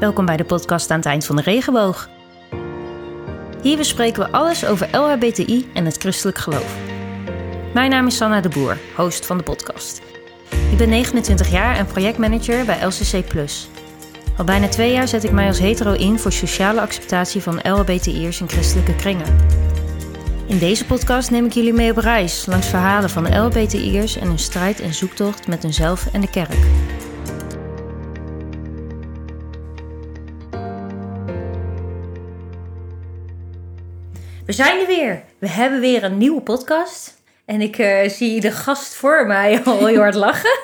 Welkom bij de podcast aan het eind van de regenboog. Hier bespreken we alles over LHBTI en het christelijk geloof. Mijn naam is Sanna de Boer, host van de podcast. Ik ben 29 jaar en projectmanager bij LCC+. Al bijna twee jaar zet ik mij als hetero in voor sociale acceptatie van LHBTI'ers in christelijke kringen. In deze podcast neem ik jullie mee op reis langs verhalen van LHBTI'ers en hun strijd en zoektocht met hunzelf en de kerk. We zijn er weer. We hebben weer een nieuwe podcast. En ik uh, zie de gast voor mij al heel hard lachen.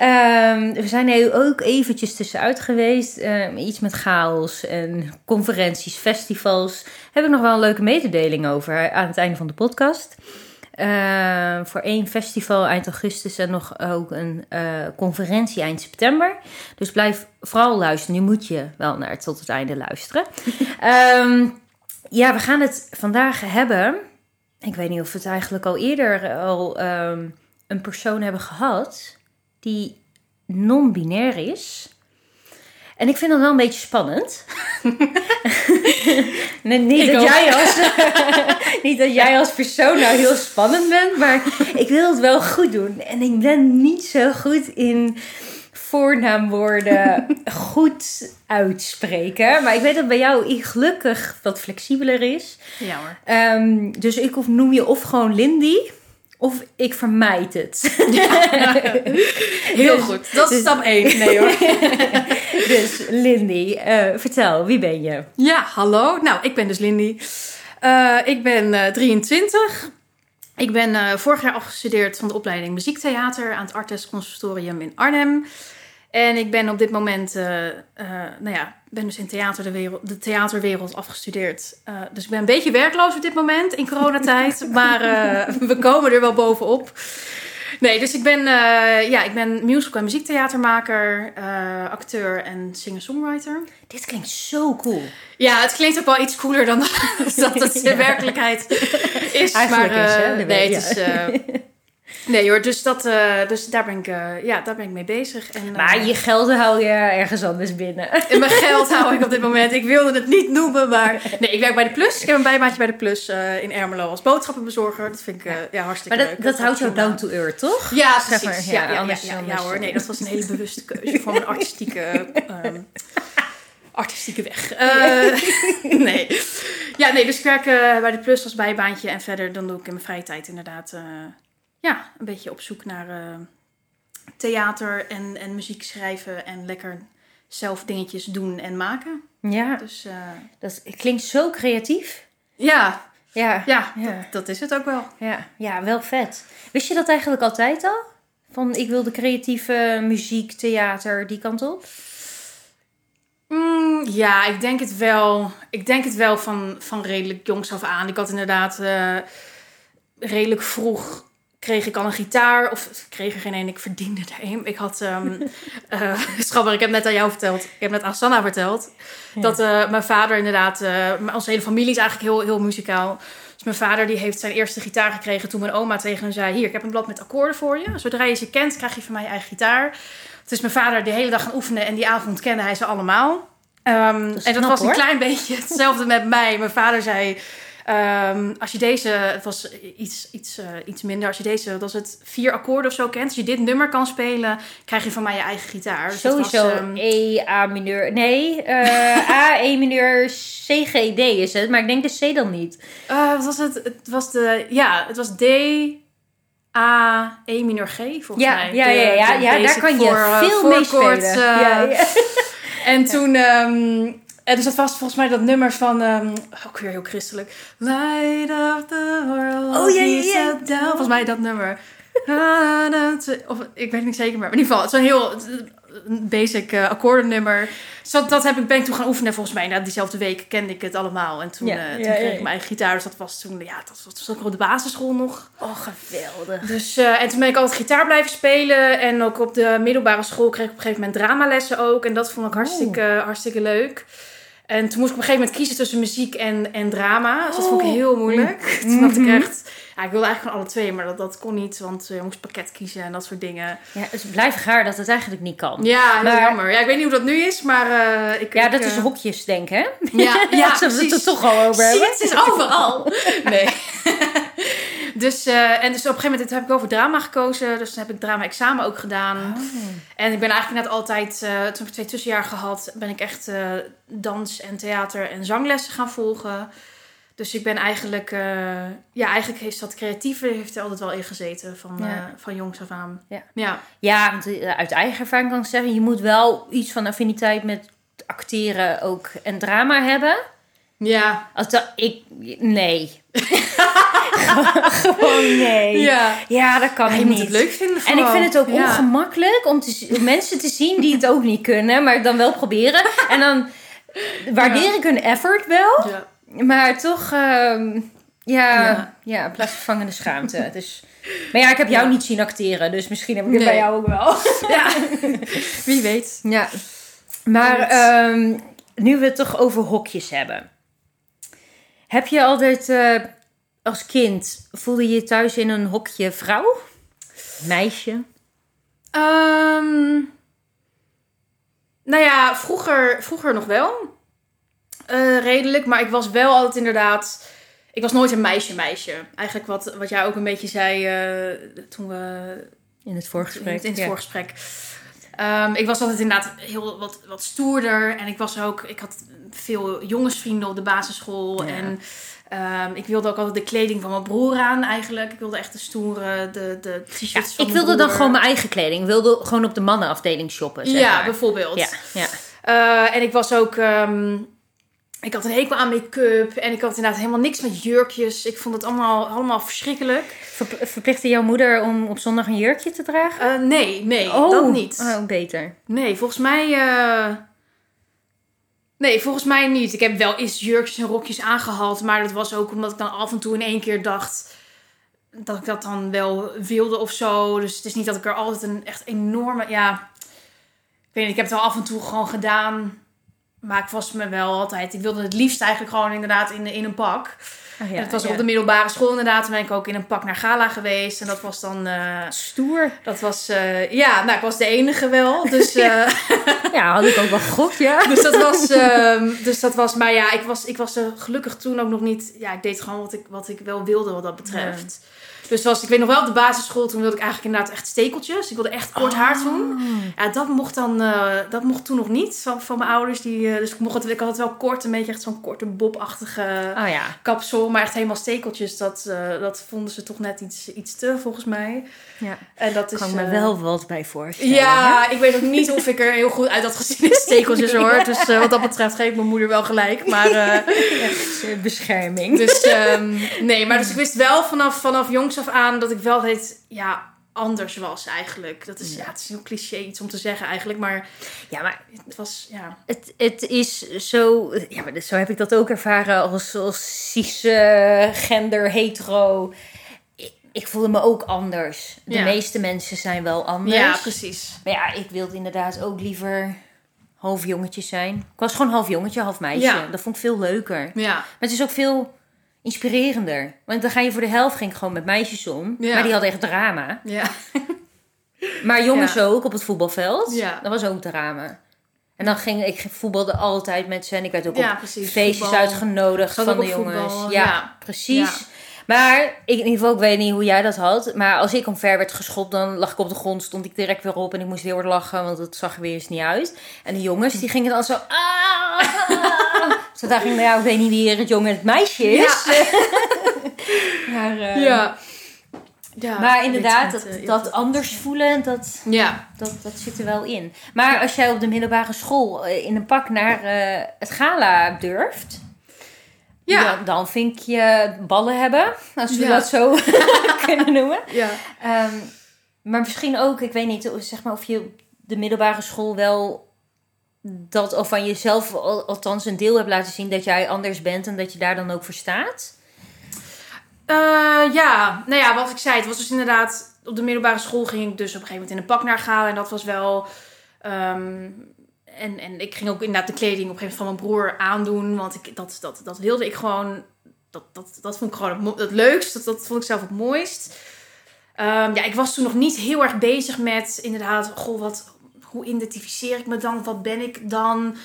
um, we zijn er ook eventjes tussenuit geweest. Um, iets met chaos en conferenties, festivals. Heb ik nog wel een leuke mededeling over aan het einde van de podcast. Uh, voor één festival eind augustus en nog ook een uh, conferentie eind september. Dus blijf vooral luisteren. Nu moet je wel naar tot het einde luisteren. um, ja, we gaan het vandaag hebben. Ik weet niet of we het eigenlijk al eerder al um, een persoon hebben gehad die non-binair is. En ik vind dat wel een beetje spannend. nee, niet, dat jij als, niet dat jij als persoon nou heel spannend bent, maar ik wil het wel goed doen. En ik ben niet zo goed in voornaamwoorden goed uitspreken. Maar ik weet dat bij jou gelukkig wat flexibeler is. Ja hoor. Um, dus ik of noem je of gewoon Lindy. Of ik vermijd het. Ja, heel dus, goed. Dat is dus, stap 1. Nee hoor. dus Lindy, uh, vertel, wie ben je? Ja, hallo. Nou, ik ben dus Lindy. Uh, ik ben uh, 23. Ik ben vorig jaar afgestudeerd van de opleiding muziektheater aan het Artes Conservatorium in Arnhem. En ik ben op dit moment, uh, uh, nou ja, ben dus in theater de, wereld, de theaterwereld afgestudeerd. Uh, dus ik ben een beetje werkloos op dit moment in coronatijd. maar we komen er wel bovenop. Nee, dus ik ben, ja, ik ben musical- en muziektheatermaker, acteur en singer-songwriter. Dit klinkt zo cool. Ja, het klinkt ook wel iets cooler dan dat het in werkelijkheid is. Eigenlijk maar, is, hè? De nee, het is... Nee hoor, dus, dat, uh, dus daar, ben ik, uh, ja, daar ben ik mee bezig. En, uh, maar je geld hou je ergens anders binnen. En mijn geld hou ik op dit moment. Ik wilde het niet noemen, maar... Nee, ik werk bij de Plus. Ik heb een bijbaantje bij de Plus in Ermelo als boodschappenbezorger. Dat vind ik ja. ja hartstikke maar dat, leuk. Dat, dat houdt jou down to earth, toch? Ja, precies. Maar, ja, ja, anders ja, ja, hoor. Nee, dat was een hele bewuste keuze voor mijn artistieke... Um, artistieke weg. Uh, nee. Ja, nee, dus ik werk uh, bij de Plus als bijbaantje. En verder dan doe ik in mijn vrije tijd inderdaad... Uh, ja, een beetje op zoek naar uh, theater en, en muziek schrijven en lekker zelf dingetjes doen en maken. Ja, dus, uh, dat klinkt zo creatief. Ja, ja, ja, ja. Dat, dat, is het ook wel. Ja. ja, wel vet. Wist je dat eigenlijk altijd al? Van ik wilde creatieve muziek, theater, die kant op? Mm, ja, ik denk het wel. Ik denk het wel van, van redelijk jongs af aan. Ik had inderdaad uh, redelijk vroeg kreeg ik al een gitaar. Of ik kreeg er geen een, ik verdiende er een. Ik had, um, uh, schabber, ik heb net aan jou verteld. Ik heb net aan Sanna verteld. Ja. Dat uh, mijn vader inderdaad, uh, onze hele familie is eigenlijk heel, heel muzikaal. Dus mijn vader die heeft zijn eerste gitaar gekregen toen mijn oma tegen hem zei... Hier, ik heb een blad met akkoorden voor je. Zodra je ze kent, krijg je van mij je eigen gitaar. Dus mijn vader de hele dag gaan oefenen en die avond kende hij ze allemaal. Um, dat en dat knap, was een hoor. klein beetje hetzelfde met mij. Mijn vader zei... Um, als je deze, het was iets, iets, uh, iets minder, als je deze, dat was het vier akkoorden of zo kent. Als je dit nummer kan spelen, krijg je van mij je eigen gitaar. Dus Sowieso was, um... E, A mineur. Nee, uh, A, E mineur, C, G, D is het. Maar ik denk de C dan niet. Uh, wat was het? Het was de, ja, het was D, A, E mineur G volgens ja, mij. Ja, ja, ja, ja, daar kan je voor, veel mee spelen. ja, ja. en toen... Um, en dus dat was volgens mij dat nummer van, um, ook weer heel christelijk. Light of the world. Oh ja, ja, ja. Volgens mij dat nummer. of ik weet niet zeker, maar in ieder geval, het is een heel basic uh, akkoordennummer. Dus dat, dat heb ik, ben ik toen gaan oefenen. Volgens mij, na diezelfde week kende ik het allemaal. En toen, ja, uh, ja, toen kreeg ja, ik mijn eigen gitaar. Dus dat was toen, ja, dat was, dat was ook op de basisschool nog. Oh, geweldig. Dus, uh, en toen ben ik altijd gitaar blijven spelen. En ook op de middelbare school kreeg ik op een gegeven moment dramalessen ook. En dat vond ik hartstikke, oh. hartstikke leuk. En toen moest ik op een gegeven moment kiezen tussen muziek en, en drama. Dus dat vond ik heel moeilijk. Mm. Toen ik echt... Ja, ik wilde eigenlijk gewoon alle twee, maar dat, dat kon niet, want je moest pakket kiezen en dat soort dingen. Ja, het blijft raar dat het eigenlijk niet kan. Ja, Maar- jammer. Ja, ik weet niet hoe dat nu is, maar eh, ik... Ja, ik, dat eh, is hokjes, denk ik, hè? Ja, ja we het er toch al over Zie, hebben. het is overal. Nee. dus, eh, en dus op een gegeven moment heb ik over drama gekozen. Dus toen heb ik drama-examen ook gedaan. Oh. En ik ben eigenlijk net altijd, eh, toen ik twee tussenjaar gehad, ben ik echt eh, dans en theater en zanglessen gaan volgen. Dus ik ben eigenlijk, ja, eigenlijk heeft dat creatieve heeft er altijd wel in gezeten van, Ja. van jongs af aan. Ja. ja. Ja, want uit eigen ervaring kan ik zeggen, je moet wel iets van affiniteit met acteren ook en drama hebben. Ja. Als dat, ik, nee. Gewoon nee. Ja. Ja, dat kan ik je moet niet. het leuk vinden En ik vind het ook Ja. ongemakkelijk om te, mensen te zien die het ook niet kunnen, maar dan wel proberen. En dan waardeer ik hun effort wel, Ja. maar toch, ehm, ja, Ja. ja. plaatsvervangende schaamte. Dus, maar ja, ik heb jou Ja. niet zien acteren, dus misschien heb ik het Nee. bij jou ook wel. ja. Wie weet. Ja. Maar ehm, nu we het toch over hokjes hebben. Heb je altijd eh, als kind, voelde je je thuis in een hokje vrouw? Meisje? Ehm, nou ja, vroeger, vroeger nog wel. Eh, redelijk. Maar ik was wel altijd inderdaad... Ik was nooit een meisje-meisje. Eigenlijk wat, wat jij ook een beetje zei eh, toen we... In het voorgesprek. In het ja. voorgesprek. Ehm, ik was altijd inderdaad heel wat, wat stoerder. En ik was ook... Ik had veel jongensvrienden op de basisschool. Ja. En ehm, ik wilde ook altijd de kleding van mijn broer aan eigenlijk. Ik wilde echt de stoere, de, de t-shirts Ja, van ik wilde dan gewoon mijn eigen kleding. Ik wilde gewoon op de mannenafdeling shoppen. Zeg Ja, maar. bijvoorbeeld. ja, ja. Eh, en ik was ook. ehm, ik had een hekel aan make-up. En ik had inderdaad helemaal niks met jurkjes. Ik vond het allemaal, allemaal verschrikkelijk. Ver- verplichtte jouw moeder om op zondag een jurkje te dragen? Eh, nee, nee, dat niet. Oh, beter. Nee, volgens mij. eh, Nee, volgens mij niet. Ik heb wel eens jurkjes en rokjes aangehad. Maar dat was ook omdat ik dan af en toe in één keer dacht. Dat ik dat dan wel wilde of zo. Dus het is niet dat ik er altijd een echt enorme. Ja. Ik weet niet, ik heb het wel af en toe gewoon gedaan. Maar ik was me wel altijd. Ik wilde het liefst eigenlijk gewoon inderdaad in, in een pak. Oh, ja, en het was ja. op de middelbare school inderdaad. Toen ben ik ook in een pak naar gala geweest. En dat was dan. eh, Stoer. dat was. eh, ja, nou, ik was de enige wel. Dus. eh, Ja, had ik ook wel gegokt, ja. dus dat was, ehm, dus dat was, maar ja, ik was, ik was er gelukkig toen ook nog niet. Ja, ik deed gewoon wat ik, wat ik wel wilde wat dat betreft. Dus was, ik weet nog wel op de basisschool, toen wilde ik eigenlijk inderdaad echt stekeltjes. Ik wilde echt kort haar toen. Ja, dat mocht dan, eh, dat mocht toen nog niet van, van mijn ouders. Die, eh, dus ik, mocht het, ik had het wel kort, een beetje echt zo'n korte bobachtige Oh ja. kapsel. Maar echt helemaal stekeltjes, dat, eh, dat vonden ze toch net iets, iets te volgens mij. ja. En dat is, kan ik me wel wat bij voorstellen. ja, ik weet ook niet of ik er heel goed uit had gezien in stekeltjes hoor. Dus wat dat betreft geef ik mijn moeder wel gelijk. Maar? Echt, bescherming. dus ehm, nee, maar dus ik wist wel vanaf, vanaf jongs af aan dat ik wel het ja, anders was eigenlijk. Dat is, ja. het is een heel cliché iets om te zeggen eigenlijk. Maar Ja, maar het was, ja. het, het is zo... Ja, maar zo heb ik dat ook ervaren als, als cis, eh, gender, hetero. Ik, ik voelde me ook anders. De Ja. meeste mensen zijn wel anders. Ja, precies. Maar ja, ik wilde inderdaad ook liever half jongetje zijn. Ik was gewoon half jongetje, half meisje. Ja. Dat vond ik veel leuker. Maar Ja, het is ook veel inspirerender. Want dan ga je voor de helft ging ik gewoon met meisjes om. Ja. Maar die hadden echt drama. ja. Maar jongens Ja. ook op het voetbalveld. Ja. Dat was ook drama. En dan ging ik voetbalde altijd met ze. En ik werd ook op precies. feestjes Voetbal. uitgenodigd van de jongens. Ja, precies. Maar ik, in ieder geval, ik weet niet hoe jij dat had. Maar als ik omver werd geschopt, dan lag ik op de grond. Stond ik direct weer op en ik moest heel hard lachen. Want het zag er weer eens niet uit. En de jongens, die gingen dan zo... Ah! Zo dacht ik, nou ja, ik weet niet wie hier het jongen en het meisje is. maar, eh, ja. ja. maar inderdaad, dat, eh, dat anders voelen, dat, Ja. dat, dat zit er wel in. Maar als jij op de middelbare school eh, in een pak naar het gala durft... Ja. Dan, dan vind ik je ballen hebben, als we Ja. dat zo kunnen noemen. Ja. Ehm, maar misschien ook, ik weet niet, zeg maar of je op de middelbare school wel dat of van jezelf al- althans een deel hebt laten zien dat jij anders bent en dat je daar dan ook voor staat. Eh, ja, nou ja, wat ik zei, het was dus inderdaad... Op de middelbare school ging ik dus op een gegeven moment in een pak naar gala. En dat was wel... ehm, en, en ik ging ook inderdaad de kleding op een gegeven moment van mijn broer aandoen. Want ik, dat, dat, dat wilde ik gewoon dat, dat, dat vond ik gewoon het leukst. Dat, dat vond ik zelf het mooist. Ehm, ja, ik was toen nog niet heel erg bezig met inderdaad, goh, wat, hoe identificeer ik me dan? Wat ben ik dan?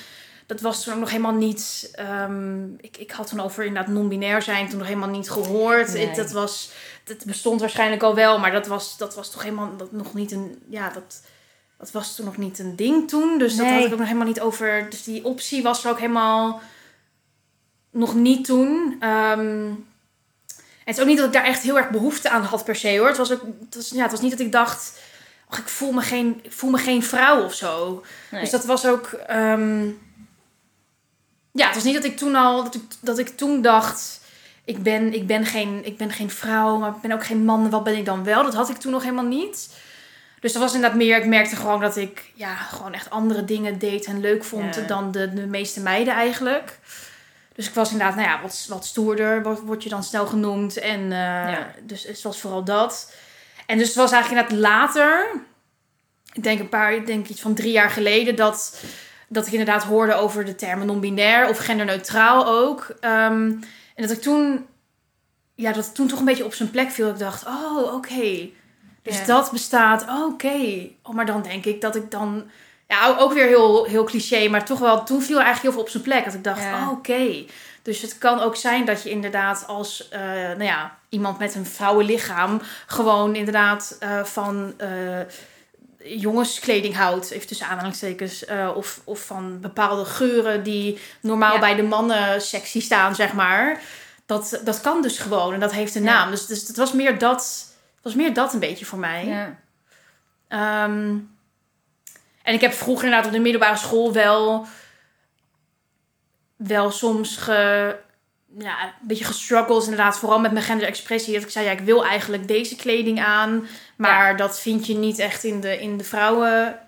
Dat was toen ook nog helemaal niet. ehm, ik, ik had toen over inderdaad non-binair zijn toen nog helemaal niet gehoord. Nee. Het, dat was, dat bestond waarschijnlijk al wel, maar dat was, dat was toch helemaal dat nog niet een. Ja, dat, dat was toen nog niet een ding toen. Dus dat had ik ook nog helemaal niet over. Dus die optie was er ook helemaal nog niet toen. Ehm, en het is ook niet dat ik daar echt heel erg behoefte aan had per se hoor. Het was, ook, het was, ja, het was niet dat ik dacht, ach, ik, voel me geen, ik voel me geen vrouw of zo. Nee. Dus dat was ook. ehm, ja, het was niet dat ik toen al. Dat ik, dat ik toen dacht. Ik ben, ik, ben geen, ik ben geen vrouw, maar ik ben ook geen man. Wat ben ik dan wel? Dat had ik toen nog helemaal niet. Dus dat was inderdaad meer. Ik merkte gewoon dat ik ja, gewoon echt andere dingen deed en leuk vond Ja. dan de, de meeste meiden eigenlijk. Dus ik was inderdaad, nou ja, wat, wat stoerder, wat word je dan snel genoemd. En eh, Ja. dus het was vooral dat. En dus het was eigenlijk inderdaad later, ik denk een paar, ik denk iets van drie jaar geleden, dat, dat ik inderdaad hoorde over de termen non-binair of genderneutraal ook. Ehm, en dat ik toen, ja, dat toen toch een beetje op zijn plek viel. Ik dacht, oh, oké. Dus dat bestaat, oké. Oh, maar dan denk ik dat ik dan, ja, ook weer heel, heel cliché, maar toch wel, toen viel eigenlijk heel veel op zijn plek. Dat ik dacht, oh, oké. Dus het kan ook zijn dat je inderdaad als eh, nou ja, iemand met een vrouwenlichaam gewoon inderdaad eh, van eh, jongenskleding houdt, even tussen aanhalingstekens, of, of van bepaalde geuren die normaal Ja. bij de mannen sexy staan, zeg maar. Dat, dat kan dus gewoon en dat heeft een Ja. naam. Dus, dus het was meer dat, het was meer dat een beetje voor mij. Ja. Ehm, en ik heb vroeger inderdaad op de middelbare school wel, wel soms ge, ja, een beetje gestruggles inderdaad. Vooral met mijn genderexpressie. Dat ik zei, ja, ik wil eigenlijk deze kleding aan. Maar dat vind je niet echt in de, in de vrouwen...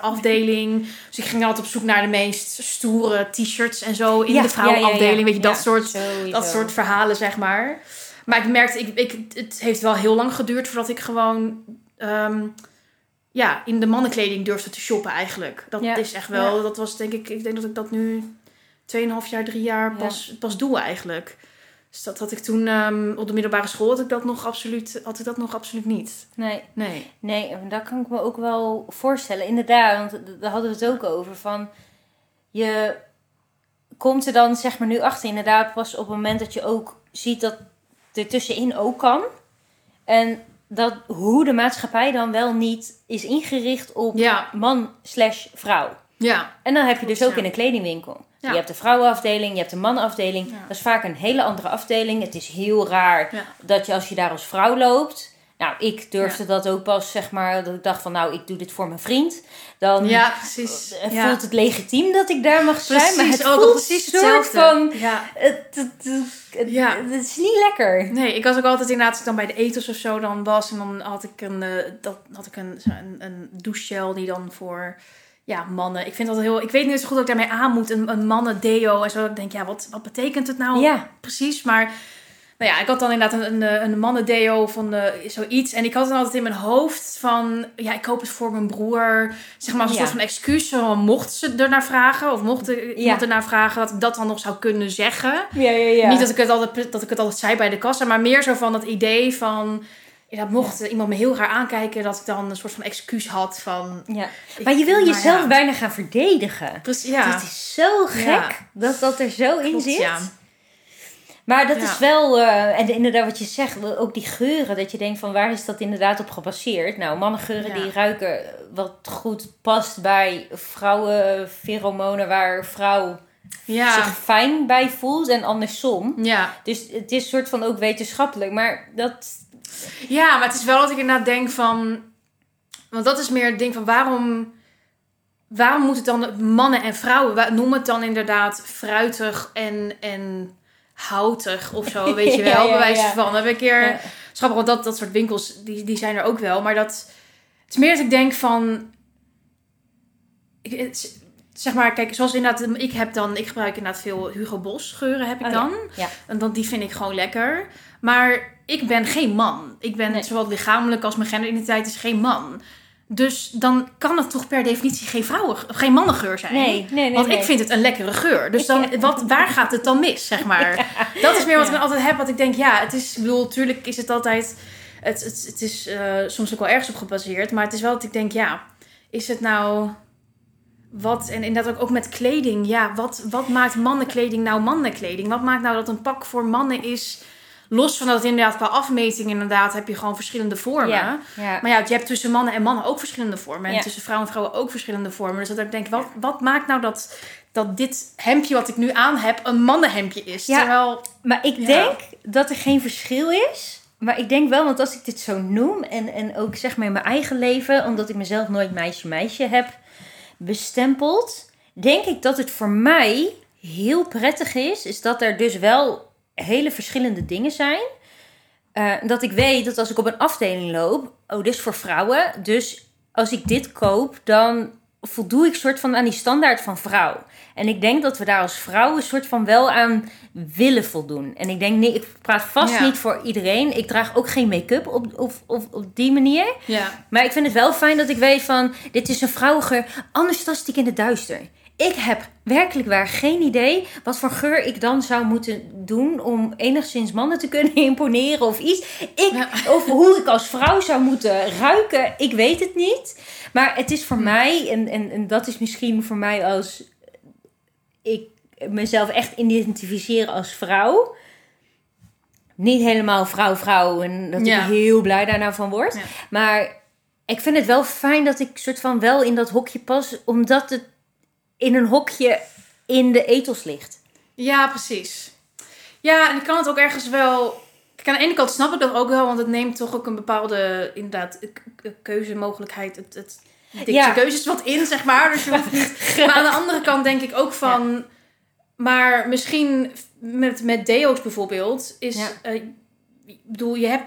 afdeling. Dus ik ging altijd op zoek naar de meest stoere t-shirts en zo in Ja, de vrouwenafdeling. ja, ja, ja. Weet je, dat soort sowieso. dat soort verhalen, zeg maar. Maar ik merkte, ik, ik, het heeft wel heel lang geduurd voordat ik gewoon ehm, ja, in de mannenkleding durfde te shoppen eigenlijk. Dat is echt wel, dat was denk ik, ik denk dat ik dat nu 2,5 jaar, 3 jaar Ja. pas, pas doe eigenlijk. Dus dat had ik toen ehm, op de middelbare school had ik dat nog absoluut, had ik dat nog absoluut niet. Nee, Nee. nee, dat kan ik me ook wel voorstellen. Inderdaad, want daar hadden we het ook over. Van je komt er dan zeg maar nu achter, inderdaad, pas op het moment dat je ook ziet dat er tussenin ook kan. En dat hoe de maatschappij dan wel niet is ingericht op Ja, man slash vrouw. Ja, En dan heb je dus ook ja. in een kledingwinkel. Ja. Je hebt de vrouwenafdeling, je hebt de mannenafdeling. Ja. Dat is vaak een hele andere afdeling. Het is heel raar dat je als je daar als vrouw loopt... Nou, ik durfde dat ook pas, zeg maar, dat ik dacht van... Nou, ik doe dit voor mijn vriend. Dan ja, precies. eh, voelt het legitiem dat ik daar mag zijn. maar het ook voelt precies soort van... Ja. Het, het, is niet lekker. Nee, ik was ook altijd inderdaad, als ik dan bij de eters of zo dan was. En dan had ik een, eh, dat, had ik een, een, een douchegel die dan voor ja, mannen. Ik vind dat heel. Ik weet niet zo goed wat ik daarmee aan moet. Een, een mannen deo en zo. Ik denk, ja, wat, wat betekent het nou Ja, precies? Maar nou ja, ik had dan inderdaad een, een, een mannen deo van eh, zoiets. En ik had dan altijd in mijn hoofd van, ja, ik koop het voor mijn broer. Zeg maar als een Ja. soort van excuus. Mocht ze ernaar vragen of mocht iemand ernaar vragen, dat ik dat dan nog zou kunnen zeggen. ja, ja. ja. Niet dat ik, het altijd, dat ik het altijd zei bij de kassa, maar meer zo van het idee van... Ja, mocht iemand me heel raar aankijken, dat ik dan een soort van excuus had van... ja. ik- Maar je wil nou jezelf ja. bijna gaan verdedigen. Precies, ja. Dat is zo gek dat dat er zo in zit. Maar dat is wel, eh, en inderdaad wat je zegt, ook die geuren, dat je denkt van waar is dat inderdaad op gebaseerd? Nou, mannengeuren die ruiken wat goed past bij vrouwenpheromonen waar vrouw Ja. zich fijn bij voelt en andersom. ja. Dus het is soort van ook wetenschappelijk, maar dat... Ja, maar het is wel dat ik inderdaad denk van... Want dat is meer het ding van waarom... Waarom moet het dan mannen en vrouwen... Noem het dan inderdaad fruitig en, en houtig of zo, weet je wel. Ja, ja. van. Heb ik een keer... Schappig, want dat, dat soort winkels, die, die zijn er ook wel. Maar dat... Het is meer dat ik denk van... Ik, het- zeg maar, kijk, zoals inderdaad... Ik heb dan... Ik gebruik inderdaad veel Hugo Boss geuren heb ik Oh ja, dan. ja. En dan, die vind ik gewoon lekker. Maar ik ben geen man. Ik ben Nee. zowel lichamelijk als mijn genderidentiteit is geen man. Dus dan kan het toch per definitie geen vrouwen, geen mannengeur zijn. Nee, nee, nee. Want nee. ik vind het een lekkere geur. Dus dan, wat, waar gaat het dan mis, zeg maar? Dat is meer wat ik altijd heb. Wat ik denk, ja, het is... Ik bedoel, natuurlijk is het altijd... Het, het, het is eh, soms ook wel ergens op gebaseerd. Maar het is wel dat ik denk, ja... Is het nou... Wat, en inderdaad ook, ook met kleding. Ja, wat, wat maakt mannenkleding nou mannenkleding? Wat maakt nou dat een pak voor mannen is... Los van dat het inderdaad qua afmeting inderdaad heb je gewoon verschillende vormen. Ja, ja. Maar ja, je hebt tussen mannen en mannen ook verschillende vormen. En Ja. tussen vrouwen en vrouwen ook verschillende vormen. Dus dat ik denk, wat, wat maakt nou dat, dat dit hemdje wat ik nu aan heb een mannenhemdje is? Ja. Terwijl, Maar ik denk dat er geen verschil is. Maar ik denk wel, want als ik dit zo noem en, en ook zeg maar in mijn eigen leven, omdat ik mezelf nooit meisje-meisje heb bestempeld, denk ik dat het voor mij heel prettig is, is dat er dus wel hele verschillende dingen zijn. Eh, dat ik weet dat als ik op een afdeling loop, oh, dit is voor vrouwen. Dus als ik dit koop, dan voldoe ik soort van aan die standaard van vrouw. En ik denk dat we daar als vrouw een soort van wel aan willen voldoen. En ik denk, nee, ik praat vast Ja. niet voor iedereen. Ik draag ook geen make-up op, op, op, op die manier. ja. Maar ik vind het wel fijn dat ik weet van, dit is een vrouwengeur. Anders tast ik in het duister. Ik heb werkelijk waar geen idee wat voor geur ik dan zou moeten doen om enigszins mannen te kunnen imponeren of iets. Ik, Ja. Of hoe ik als vrouw zou moeten ruiken, ik weet het niet. Maar het is voor Hm. mij, en, en, en dat is misschien voor mij als ik mezelf echt identificeer als vrouw. Niet helemaal vrouw-vrouw en dat Ja. ik heel blij daar nou van word. Ja. Maar ik vind het wel fijn dat ik soort van wel in dat hokje pas, omdat het in een hokje in de etels ligt. ja, precies. Ja, en ik kan het ook ergens wel... Kijk, aan de ene kant snap ik dat ook wel, want het neemt toch ook een bepaalde inderdaad, keuzemogelijkheid. Het, het dikt Ja. keuzes wat in, zeg maar. Dus je hoeft niet... Maar aan de andere kant denk ik ook van... Maar misschien met, met deo's bijvoorbeeld is... Ja. eh, ik bedoel, je hebt...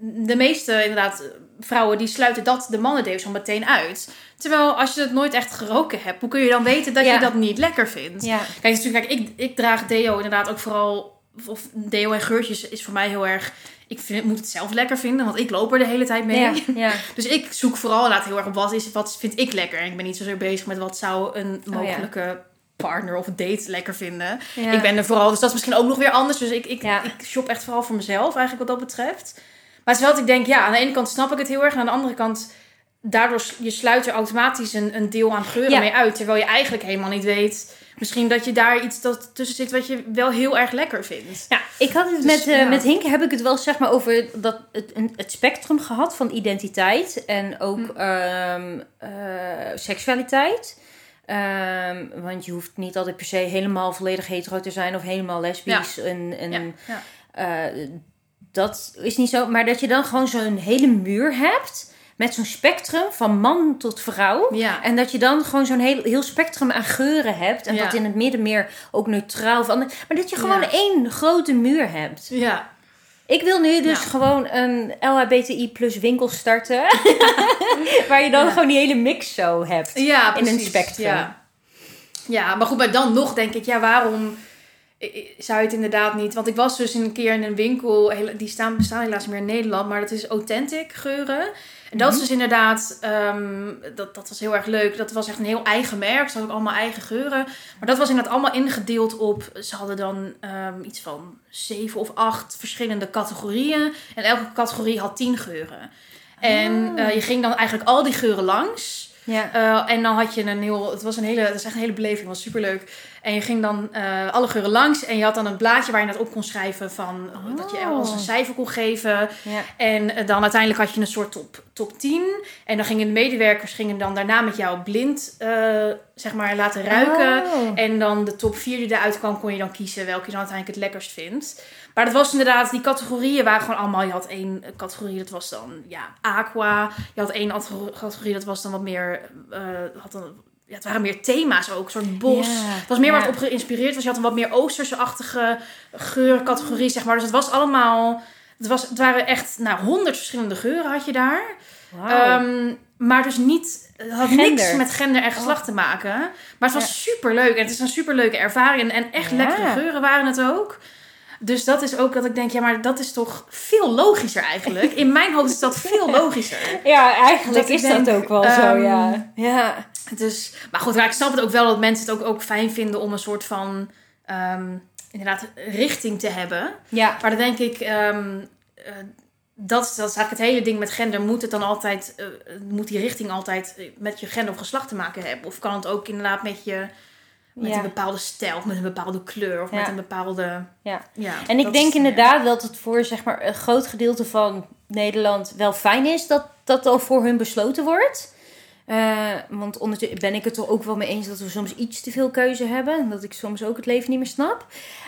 De meeste inderdaad vrouwen die sluiten dat de mannen al meteen uit. Terwijl als je het nooit echt geroken hebt, hoe kun je dan weten dat Ja. je dat niet lekker vindt? Ja. Kijk, natuurlijk, kijk ik, ik draag deo inderdaad ook vooral... Of deo en geurtjes is voor mij heel erg... Ik vind, moet het zelf lekker vinden, want ik loop er de hele tijd mee. Ja, ja. Dus ik zoek vooral inderdaad heel erg op wat, is, wat vind ik lekker. En ik ben niet zozeer bezig met wat zou een Oh, mogelijke partner of date lekker vinden. Ik ben er vooral, dus dat is misschien ook nog weer anders. Dus ik, ik shop echt vooral voor mezelf eigenlijk wat dat betreft. Maar het is wel dat ik denk, ja, aan de ene kant snap ik het heel erg. En aan de andere kant, daardoor je sluit er automatisch een, een deel aan geuren Ja. mee uit. Terwijl je eigenlijk helemaal niet weet, misschien dat je daar iets dat tussen zit wat je wel heel erg lekker vindt. Ja, ik had het Dus, met, eh, ja. met Hinke heb ik het wel zeg maar over dat, het, het spectrum gehad van identiteit en ook Hm. ehm, eh, seksualiteit. Ehm, want je hoeft niet altijd per se helemaal volledig hetero te zijn of helemaal lesbisch. En, en, Ja, ja. eh, dat is niet zo. Maar dat je dan gewoon zo'n hele muur hebt met zo'n spectrum van man tot vrouw. Ja. En dat je dan gewoon zo'n heel, heel spectrum aan geuren hebt. En Ja. dat in het midden meer ook neutraal ander- Maar dat je gewoon Ja. één grote muur hebt. ja. Ik wil nu dus gewoon een LHBTI plus winkel starten. waar je dan Ja. gewoon die hele mix zo hebt. Ja, in een spectrum. Ja. ja, maar goed, maar dan nog denk ik, ja, waarom zou je het inderdaad niet... Want ik was dus een keer in een winkel, die staan, bestaan helaas meer in Nederland, maar dat is Authentic geuren. En dat is dus inderdaad, ehm, dat, dat was heel erg leuk. Dat was echt een heel eigen merk. Ze hadden ook allemaal eigen geuren. Maar dat was inderdaad allemaal ingedeeld op, ze hadden dan ehm, iets van zeven of acht verschillende categorieën. En elke categorie had tien geuren. En Ah. eh, je ging dan eigenlijk al die geuren langs. Ja. Uh, en dan had je een heel, het was een hele, het was echt een hele beleving, was superleuk. En je ging dan uh, alle geuren langs en je had dan een blaadje waar je dat op kon schrijven van Oh. dat je als een cijfer kon geven. Ja. En uh, dan uiteindelijk had je een soort top, top 10. En dan gingen de medewerkers gingen dan daarna met jou blind, uh, zeg maar, laten ruiken. Oh. En dan de top 4 die eruit kwam, kon je dan kiezen welke je dan uiteindelijk het lekkerst vindt. Maar dat was inderdaad, die categorieën waren gewoon allemaal. Je had één categorie, dat was dan ja, aqua. Je had één categorie, dat was dan wat meer. Uh, had dan, ja, het waren meer thema's ook, een soort bos. Ja, het was meer ja. het op geïnspireerd was. Je had een wat meer oosterse-achtige geurcategorie, zeg maar. Dus het was allemaal. Het, was, het waren echt, nou, honderd verschillende geuren had je daar. Um, maar dus niet, het had Gender. niks met gender en geslacht te maken. Maar het was Ja. super leuk. En het is een super leuke ervaring. En echt lekkere geuren waren het ook. Dus dat is ook dat ik denk, ja, maar dat is toch veel logischer eigenlijk. In mijn hoofd is dat veel logischer. Ja, eigenlijk Dat is dat ook wel zo, ehm, ja. Ja. Dus, maar goed, ik snap het ook wel dat mensen het ook, ook fijn vinden om een soort van ehm, inderdaad richting te hebben. Ja. Maar dan denk ik, ehm, eh, dat, dat is eigenlijk het hele ding met gender. Moet het dan altijd, eh, moet die richting altijd eh, met je gender of geslacht te maken hebben? Of kan het ook inderdaad met je, met Ja. een bepaalde stijl, of met een bepaalde kleur, of Ja. met een bepaalde... Ja. ja En ik denk is- inderdaad dat het voor zeg maar, een groot gedeelte van Nederland wel fijn is dat dat al voor hun besloten wordt. Eh, want ondertussen ben ik het er ook wel mee eens dat we soms iets te veel keuze hebben. En dat ik soms ook het leven niet meer snap.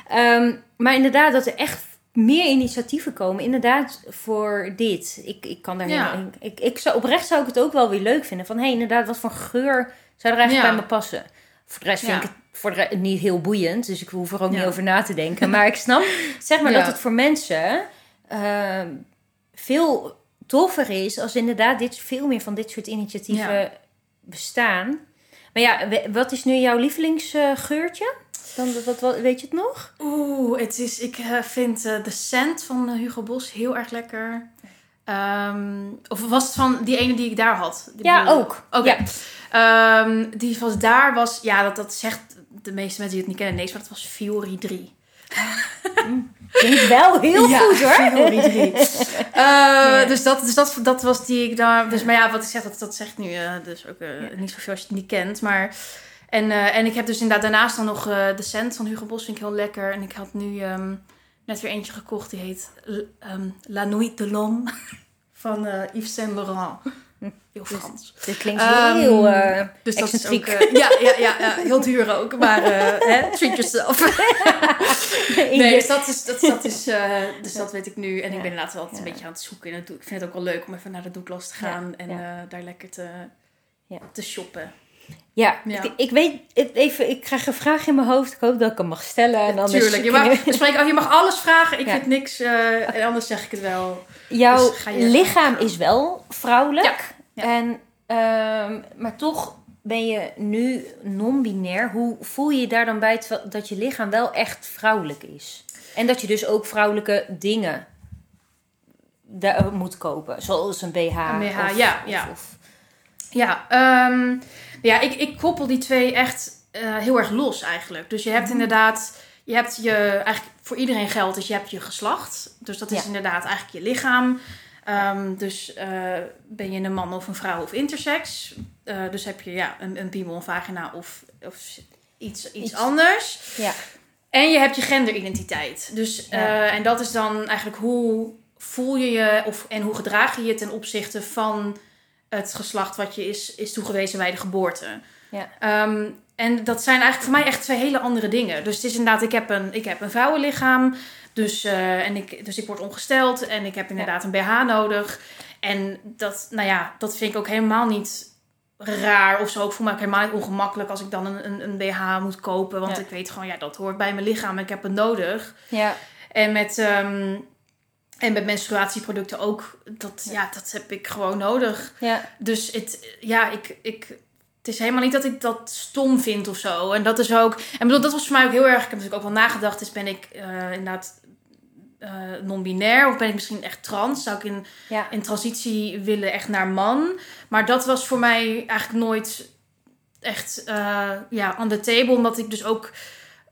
Ehm, maar inderdaad, dat er echt meer initiatieven komen. Inderdaad, voor dit. Ik, ik kan daar Ja. helemaal. Ik, ik zou, oprecht zou ik het ook wel weer leuk vinden. Van hé, hey, inderdaad, wat voor geur zou er eigenlijk Ja. bij me passen? Voor de rest vind ik het voor de niet heel boeiend. Dus ik hoef er ook niet over na te denken. Maar ik snap zeg maar dat het voor mensen ehm, veel toffer is als inderdaad dit, veel meer van dit soort initiatieven Ja. bestaan. Maar ja, wat is nu jouw lievelingsgeurtje? Dan, wat, wat, weet je het nog? Oeh, het is, ik eh, vind eh The Scent van eh, Hugo Bos heel erg lekker. Ehm, of was het van die ene die ik daar had? Die Ja, ook. Oké. Ja. Ehm, die was daar was, ja, dat, dat zegt de meeste mensen die het niet kennen, nee, maar dat was Fiori 3. Klinkt wel heel Ja, goed hoor. Fiori 3. Eh, Dus, dat, dus dat, dat was die ik daar. Dus, maar ja, wat ik zeg, dat, dat zegt nu eh, dus ook eh, niet zoveel als je het niet kent. Maar, en, en ik heb dus inderdaad daarnaast dan nog de Scent van Hugo Bos, vind ik heel lekker. En ik had nu ehm, net weer eentje gekocht, die heet ehm, La Nuit de l'Homme van Yves Saint Laurent. Heel Frans. Dit klinkt Ehm, heel eh Dus dat is ook, eh, ja, ja, ja, ja, heel duur ook. Maar eh, hè, treat yourself. Nee, dus dat is, dat, dat is, dus dat weet ik nu. En ik ben inderdaad wel een beetje aan het zoeken. En ik vind het ook wel leuk om even naar de Douglas te gaan. en daar lekker te, Ja. te shoppen. Ja, Ja. Ik, ik weet even, ik krijg een vraag in mijn hoofd. Ik hoop dat ik hem mag stellen. En anders Tuurlijk. Je mag, spreek, oh, je mag alles vragen. Ik Ja. vind niks. eh, en anders zeg ik het wel. Jouw Dus lichaam is wel vrouwelijk. Ja. En, ehm, maar toch ben je nu non-binair. Hoe voel je je daar dan bij dat je lichaam wel echt vrouwelijk is? En dat je dus ook vrouwelijke dingen daar moet kopen. Zoals een BH. Een BH, of- ja, of- ja. of- Ja, ehm, ja ik, ik koppel die twee echt eh, heel erg los eigenlijk. Dus je hebt Mhm. inderdaad, je hebt je, eigenlijk voor iedereen geldt, dus je hebt je geslacht. Dus dat is Ja. inderdaad eigenlijk je lichaam. Ehm, dus eh, ben je een man of een vrouw of intersex. Eh, dus heb je ja, een, een piemel, een vagina of, of iets, iets, Iets. anders. ja. En je hebt je genderidentiteit. Dus, Ja. en dat is dan eigenlijk hoe voel je je of, en hoe gedraag je je ten opzichte van het geslacht wat je is, is toegewezen bij de geboorte. Ja. Ehm, en dat zijn eigenlijk voor mij echt twee hele andere dingen. Dus het is inderdaad, ik heb een, ik heb een vrouwenlichaam. Dus, eh, en ik, dus ik word ongesteld en ik heb inderdaad een BH nodig. En dat, nou ja, dat vind ik ook helemaal niet raar of zo. Ik voel me ook helemaal niet ongemakkelijk als ik dan een, een, een BH moet kopen. Want Ja. ik weet gewoon, ja, dat hoort bij mijn lichaam en ik heb het nodig. ja. En met, ehm, en met menstruatieproducten ook. Dat, ja, dat heb ik gewoon nodig. ja. Dus het, ja, ik, ik, het is helemaal niet dat ik dat stom vind of zo. En dat is ook. En bedoel, dat was voor mij ook heel erg. Ik heb natuurlijk ook wel nagedacht. Is ben ik eh, inderdaad eh, non-binair of ben ik misschien echt trans? Zou ik in, ja. in transitie willen echt naar man? Maar dat was voor mij eigenlijk nooit echt eh ja, on the table. Omdat ik dus ook.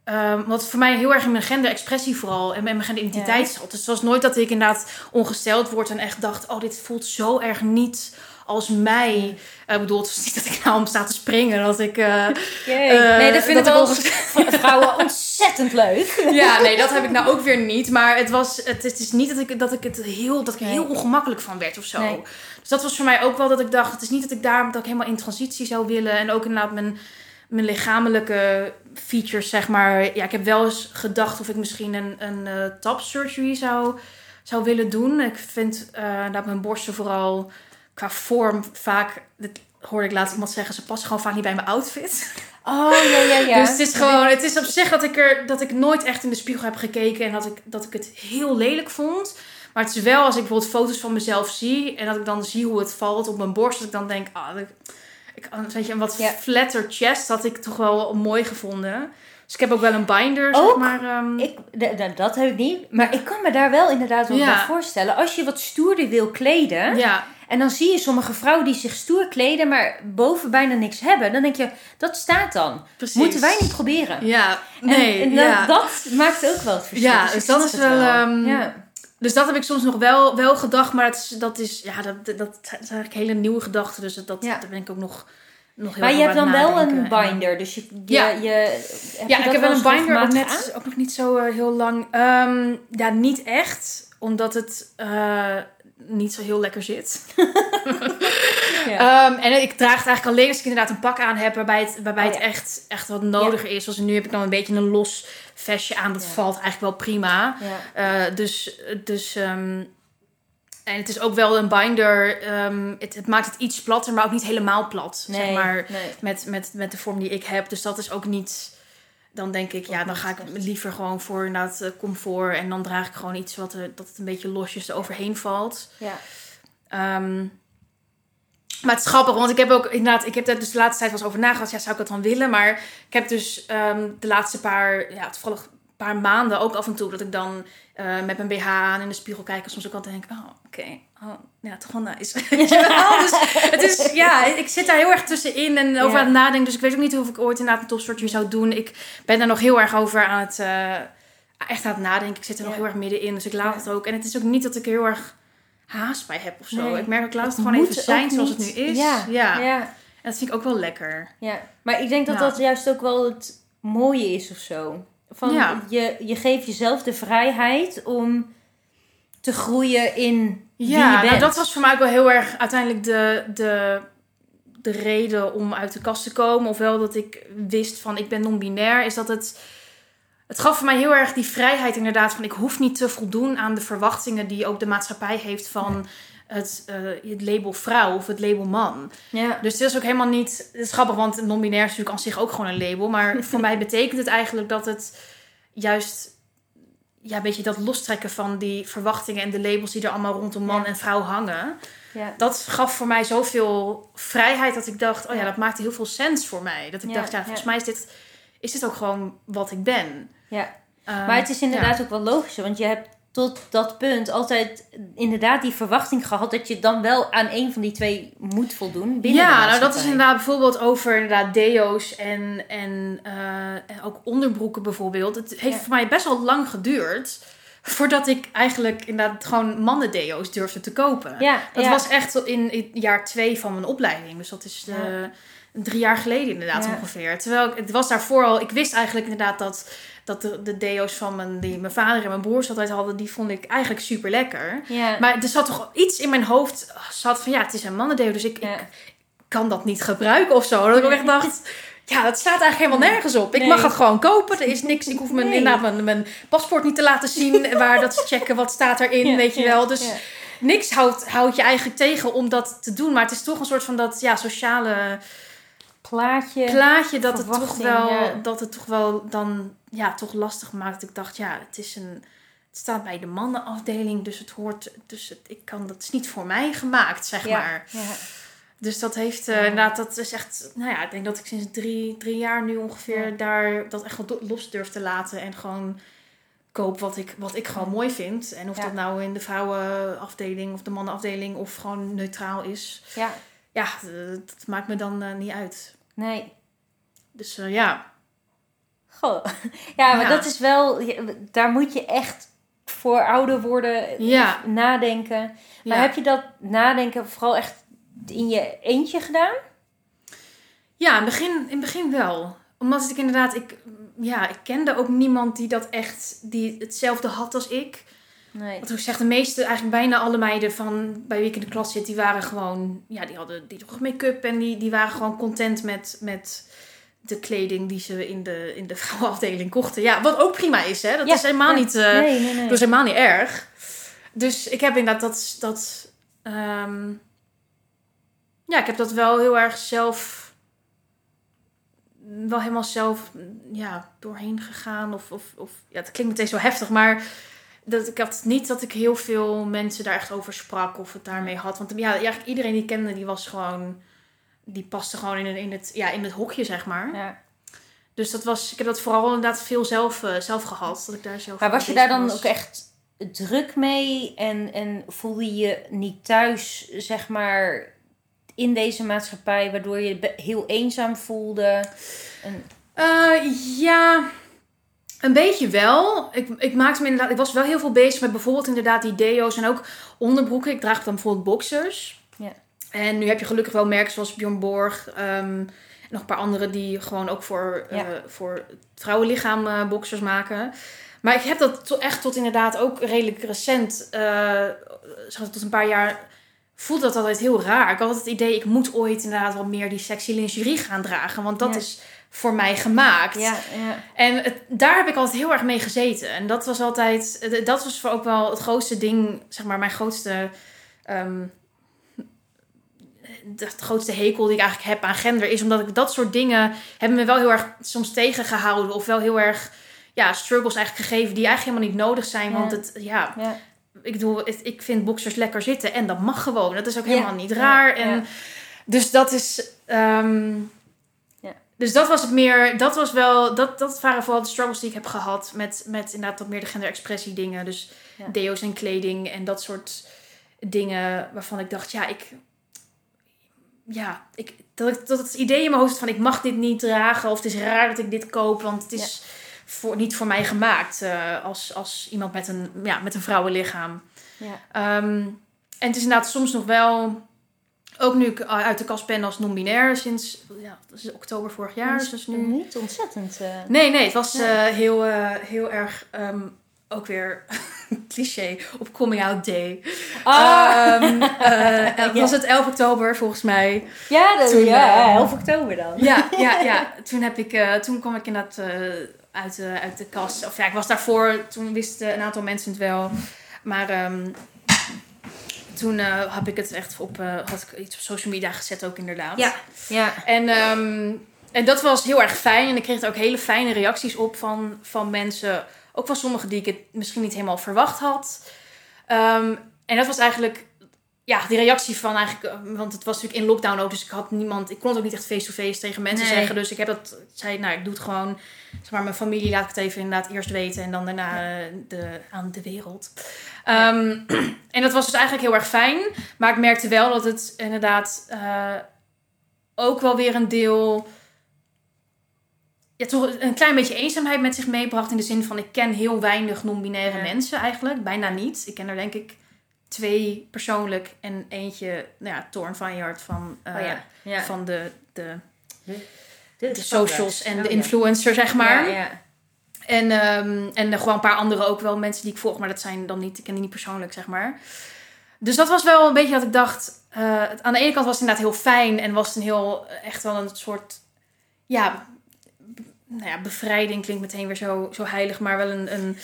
Ehm, wat voor mij heel erg in mijn genderexpressie vooral en mijn genderidentiteit zat. Dus het was nooit dat ik inderdaad ongesteld word en echt dacht: oh, dit voelt zo erg niet als mij. Eh, Ik bedoel, het was niet dat ik nou om sta te springen. Dat ik. eh. Eh, nee, dat vinden dat wel ik vrouwen ontzettend leuk. ja, nee, dat heb ik nou ook weer niet. Maar het, was, het, het is niet dat ik, dat ik het heel, dat ik heel ongemakkelijk van werd of zo. Nee. Dus dat was voor mij ook wel dat ik dacht, het is niet dat ik daar dat ik helemaal in transitie zou willen. En ook inderdaad mijn, mijn lichamelijke features, zeg maar. Ja, ik heb wel eens gedacht of ik misschien een, een eh top surgery zou, zou willen doen. Ik vind eh dat mijn borsten vooral qua vorm vaak... Dat hoorde ik laatst iemand zeggen, ze passen gewoon vaak niet bij mijn outfit. Oh, ja, ja, ja. Dus het is gewoon, het is op zich dat ik er, dat ik nooit echt in de spiegel heb gekeken en dat ik, dat ik het heel lelijk vond. Maar het is wel als ik bijvoorbeeld foto's van mezelf zie en dat ik dan zie hoe het valt op mijn borst, dat ik dan denk, ah, dat- ik, weet je, een wat flatter chest had ik toch wel mooi gevonden. Dus ik heb ook wel een binder, zeg maar. ehm, Ik, dat heb ik niet. Maar ik kan me daar wel inderdaad wel Ja. bij voorstellen. Als je wat stoerder wil kleden. ja, En dan zie je sommige vrouwen die zich stoer kleden. Maar boven bijna niks hebben. Dan denk je, dat staat dan. precies. Moeten wij niet proberen. Ja, En- nee, en, dat, ja. dat maakt ook wel het verschil. Ja, ik dus dat is wel, ehm, ja. Dus dat heb ik soms nog wel, wel gedacht, maar dat is, dat is, ja, dat, dat, dat is eigenlijk hele nieuwe gedachten. Dus dat, Ja. daar ben ik ook nog, nog heel Maar je hebt dan wel een. En- binder. Dus je, je, Ja. je, heb Ja, je ik heb wel een binder, ook, net, ook nog niet zo eh, heel lang. Ehm, ja, niet echt, omdat het eh, niet zo heel lekker zit. Ja. Ehm, en ik draag het eigenlijk alleen als ik inderdaad een pak aan heb waarbij het, waarbij Oh, het echt, echt wat nodiger is. Zoals nu heb ik dan een beetje een los vestje aan. Dat Ja. valt eigenlijk wel prima. Ja. Eh, dus, dus ehm, en het is ook wel een binder. ehm, het, het maakt het iets platter, maar ook niet helemaal plat. Nee, Zeg maar nee. met, met, met de vorm die ik heb. Dus dat is ook niet. Dan denk ik, ja, dan ga ik liever gewoon voor inderdaad eh, comfort. En dan draag ik gewoon iets wat er, dat het een beetje losjes eroverheen valt. Ja. Ehm, maar het is grappig, want ik heb ook inderdaad, ik heb daar dus de laatste tijd wel eens over nagedacht. Ja, zou ik dat dan willen? Maar ik heb dus ehm, de laatste paar, ja, toevallig paar maanden ook af en toe dat ik dan eh, met mijn BH aan in de spiegel kijk. En soms ook altijd denk, oh, oké, oh, ja, toch wel nice. Wel? Dus het is, ja, ik zit daar heel erg tussenin en over Ja. aan het nadenken. Dus ik weet ook niet of ik ooit inderdaad een topsoort weer zou doen. Ik ben daar nog heel erg over aan het, eh, echt aan het nadenken. Ik zit er nog Ja. heel erg middenin, dus ik laat Ja. het ook. En het is ook niet dat ik heel erg haast bij heb of zo. Nee, ik merk ook laat het het gewoon even zijn zoals het nu is. Ja, ja. ja. En dat vind ik ook wel lekker. Ja, maar ik denk dat Ja. dat juist ook wel het mooie is of zo. Van Ja. je, je geeft jezelf de vrijheid om te groeien in wie je Ja, bent. nou, dat was voor mij ook wel heel erg uiteindelijk de, de, de reden om uit de kast te komen. Ofwel dat ik wist van ik ben non-binair. Is dat het... Het gaf voor mij heel erg die vrijheid inderdaad van ik hoef niet te voldoen aan de verwachtingen die ook de maatschappij heeft van het, eh, het label vrouw of het label man. Ja, Dus het is ook helemaal niet. Het is grappig, want non-binair is natuurlijk aan zich ook gewoon een label. Maar voor mij betekent het eigenlijk dat het juist. Ja, een beetje dat lostrekken van die verwachtingen en de labels die er allemaal rondom man Ja. en vrouw hangen. ja. Dat gaf voor mij zoveel vrijheid dat ik dacht: oh ja, dat maakte heel veel sens voor mij. Dat ik dacht: ja, volgens mij is dit, is dit ook gewoon wat ik ben. Ja. Ehm, Maar het is inderdaad ja. ook wel logisch, want je hebt tot dat punt altijd inderdaad die verwachting gehad dat je dan wel aan een van die twee moet voldoen. Binnen de Ja, nou dat is inderdaad bijvoorbeeld over inderdaad deo's en, en, eh, en ook onderbroeken bijvoorbeeld. Het heeft Ja. voor mij best wel lang geduurd voordat ik eigenlijk inderdaad gewoon mannen deo's durfde te kopen. Ja, Dat ja. was echt in, in jaar twee van mijn opleiding. Dus dat is eh, drie jaar geleden inderdaad ongeveer. Terwijl ik, het was daarvoor al... Ik wist eigenlijk inderdaad dat, dat de, de deo's van mijn, die mijn vader en mijn broers altijd hadden... die vond ik eigenlijk super lekker. Maar er zat toch iets in mijn hoofd... zat van ja, het is een mannendeo, dus ik, kan dat niet gebruiken of zo. Dat ik ook echt dacht... Ja, dat staat eigenlijk helemaal nergens op. Ik Nee. mag het gewoon kopen. Er is niks. Ik hoef mijn, Nee. inderdaad mijn, mijn paspoort niet te laten zien. Waar dat ze checken wat staat erin, Ja, weet je wel. Dus ja. niks houdt, houdt je eigenlijk tegen om dat te doen. Maar het is toch een soort van dat ja, sociale Plaatje. plaatje dat het, toch wel, ja. dat het toch wel dan ja, toch lastig maakt. Ik dacht, ja, het is een. Het staat bij de mannenafdeling, dus het hoort. Dus het, ik kan, dat is niet voor mij gemaakt, zeg Ja, maar. ja. Dus dat heeft, Ja. inderdaad, dat is echt, nou ja, ik denk dat ik sinds drie, drie jaar nu ongeveer daar dat echt wel los durf te laten en gewoon koop wat ik, wat ik gewoon mooi vind. En of dat nou in de vrouwenafdeling of de mannenafdeling of gewoon neutraal is. ja. Ja, dat maakt me dan eh, niet uit. Nee. Dus eh, ja. Goh. Ja, maar Ja. dat is wel... Daar moet je echt voor ouder worden Ja. nadenken. Maar ja. heb je dat nadenken vooral echt in je eentje gedaan? Ja, in het begin, in het begin wel. Omdat ik inderdaad, ik, ja, ik kende ook niemand die dat echt, die hetzelfde had als ik. Nee. Wat ik zeg, de meeste, eigenlijk bijna alle meiden van bij wie ik in de klas zit, die waren gewoon, ja, die hadden die droegen make-up en die, die waren gewoon content met, met de kleding die ze in de, in de vrouwenafdeling kochten. Ja, wat ook prima is, hè. Dat Ja, is helemaal ja. niet, eh, nee, nee, nee. dat is helemaal niet erg. Dus ik heb inderdaad dat, dat ehm, ja, ik heb dat wel heel erg zelf, wel helemaal zelf, ja, doorheen gegaan. Of, of, of ja, het klinkt meteen zo heftig, maar dat, ik had niet dat ik heel veel mensen daar echt over sprak of het daarmee had. Want ja, eigenlijk iedereen die ik kende, die was gewoon die paste gewoon in, in, het, ja, in het hokje, zeg maar. Ja. Dus dat was, ik heb dat vooral inderdaad veel zelf, eh, zelf gehad. Dat ik daar zelf Maar was je daar dan ook echt druk mee? En, en voelde je je niet thuis, zeg maar, in deze maatschappij, waardoor je heel eenzaam voelde? En, Eh, ja, een beetje wel. Ik, ik maakte me inderdaad, ik was wel heel veel bezig met bijvoorbeeld inderdaad die deo's en ook onderbroeken. Ik draag dan bijvoorbeeld boxers. Ja. En nu heb je gelukkig wel merken zoals Bjorn Borg ehm, en nog een paar andere die gewoon ook voor, eh, Ja. voor het vrouwenlichaam eh, boxers maken. Maar ik heb dat to- echt tot inderdaad ook redelijk recent, eh, zeg tot een paar jaar, voelde dat altijd heel raar. Ik had het idee, ik moet ooit inderdaad wat meer die sexy lingerie gaan dragen. Want dat Ja. is voor mij gemaakt. ja, ja. En het, daar heb ik altijd heel erg mee gezeten. En dat was altijd, dat was voor ook wel het grootste ding, zeg maar, mijn grootste, ehm, de, grootste hekel die ik eigenlijk heb aan gender, is omdat ik dat soort dingen hebben me wel heel erg soms tegengehouden. Of wel heel erg, ja, struggles eigenlijk gegeven die eigenlijk helemaal niet nodig zijn. Ja. Want het, ja, ik bedoel, ik vind boxers lekker zitten en dat mag gewoon. Dat is ook helemaal niet raar. En dus dat is. ehm. Dus dat was het meer. Dat was wel. Dat, dat waren vooral de struggles die ik heb gehad met, met inderdaad wat meer de genderexpressie dingen. Dus Ja. deo's en kleding en dat soort dingen waarvan ik dacht, ja, ik. Ja, ik, dat, dat het idee in mijn hoofd van ik mag dit niet dragen of het is raar dat ik dit koop, want het is voor, niet voor mij gemaakt eh, als, als iemand met een, ja, met een vrouwenlichaam. ja. Ehm, en het is inderdaad soms nog wel, ook nu ik uit de kast ben als non-binair sinds ja, dat is oktober vorig jaar. Dus dat is nu... niet ontzettend. eh, Nee, nee, het was Nee. eh, heel, eh, heel erg ehm, ook weer cliché op Coming Out Day. Ah! Ehm, eh, Ja. Was het 11 oktober volgens mij? ja, dat, toen, ja, eh, 11 oktober dan. Ja, ja, ja. Toen, heb ik, eh, toen kwam ik inderdaad eh, uit, de, uit de kast. Of ja, ik was daarvoor, toen wisten een aantal mensen het wel. Maar ehm, toen eh, heb ik het echt op, eh, had ik iets op social media gezet ook inderdaad. Ja, ja. En, ehm, en dat was heel erg fijn. En ik kreeg er ook hele fijne reacties op van, van mensen. Ook van sommigen die ik het misschien niet helemaal verwacht had. Ehm, en dat was eigenlijk... Ja, die reactie van eigenlijk... eh, Want het was natuurlijk in lockdown ook. Dus ik had niemand... Ik kon het ook niet echt face-to-face tegen mensen Nee. zeggen. Dus ik heb dat... Zei, nou, ik doe het gewoon... Zeg maar, mijn familie laat ik het even inderdaad eerst weten. En dan daarna eh, de, aan de wereld. Ehm, en dat was dus eigenlijk heel erg fijn. Maar ik merkte wel dat het inderdaad... eh, ook wel weer een deel. Ja, toch een klein beetje eenzaamheid met zich meebracht. In de zin van: ik ken heel weinig non-binaire Ja. mensen eigenlijk. Bijna niet. Ik ken er denk ik twee persoonlijk. En eentje, nou ja, Thorn van van, eh, oh ja. ja. van de, de, de, de socials en Oh, de influencer, zeg maar. Ja, ja. En, ehm, en gewoon een paar andere ook wel mensen die ik volg, maar dat zijn dan niet, ik ken die niet persoonlijk, zeg maar. Dus dat was wel een beetje dat ik dacht, eh, aan de ene kant was het inderdaad heel fijn en was het een heel, echt wel een soort, ja, nou ja, bevrijding klinkt meteen weer zo, zo heilig, maar wel een, een,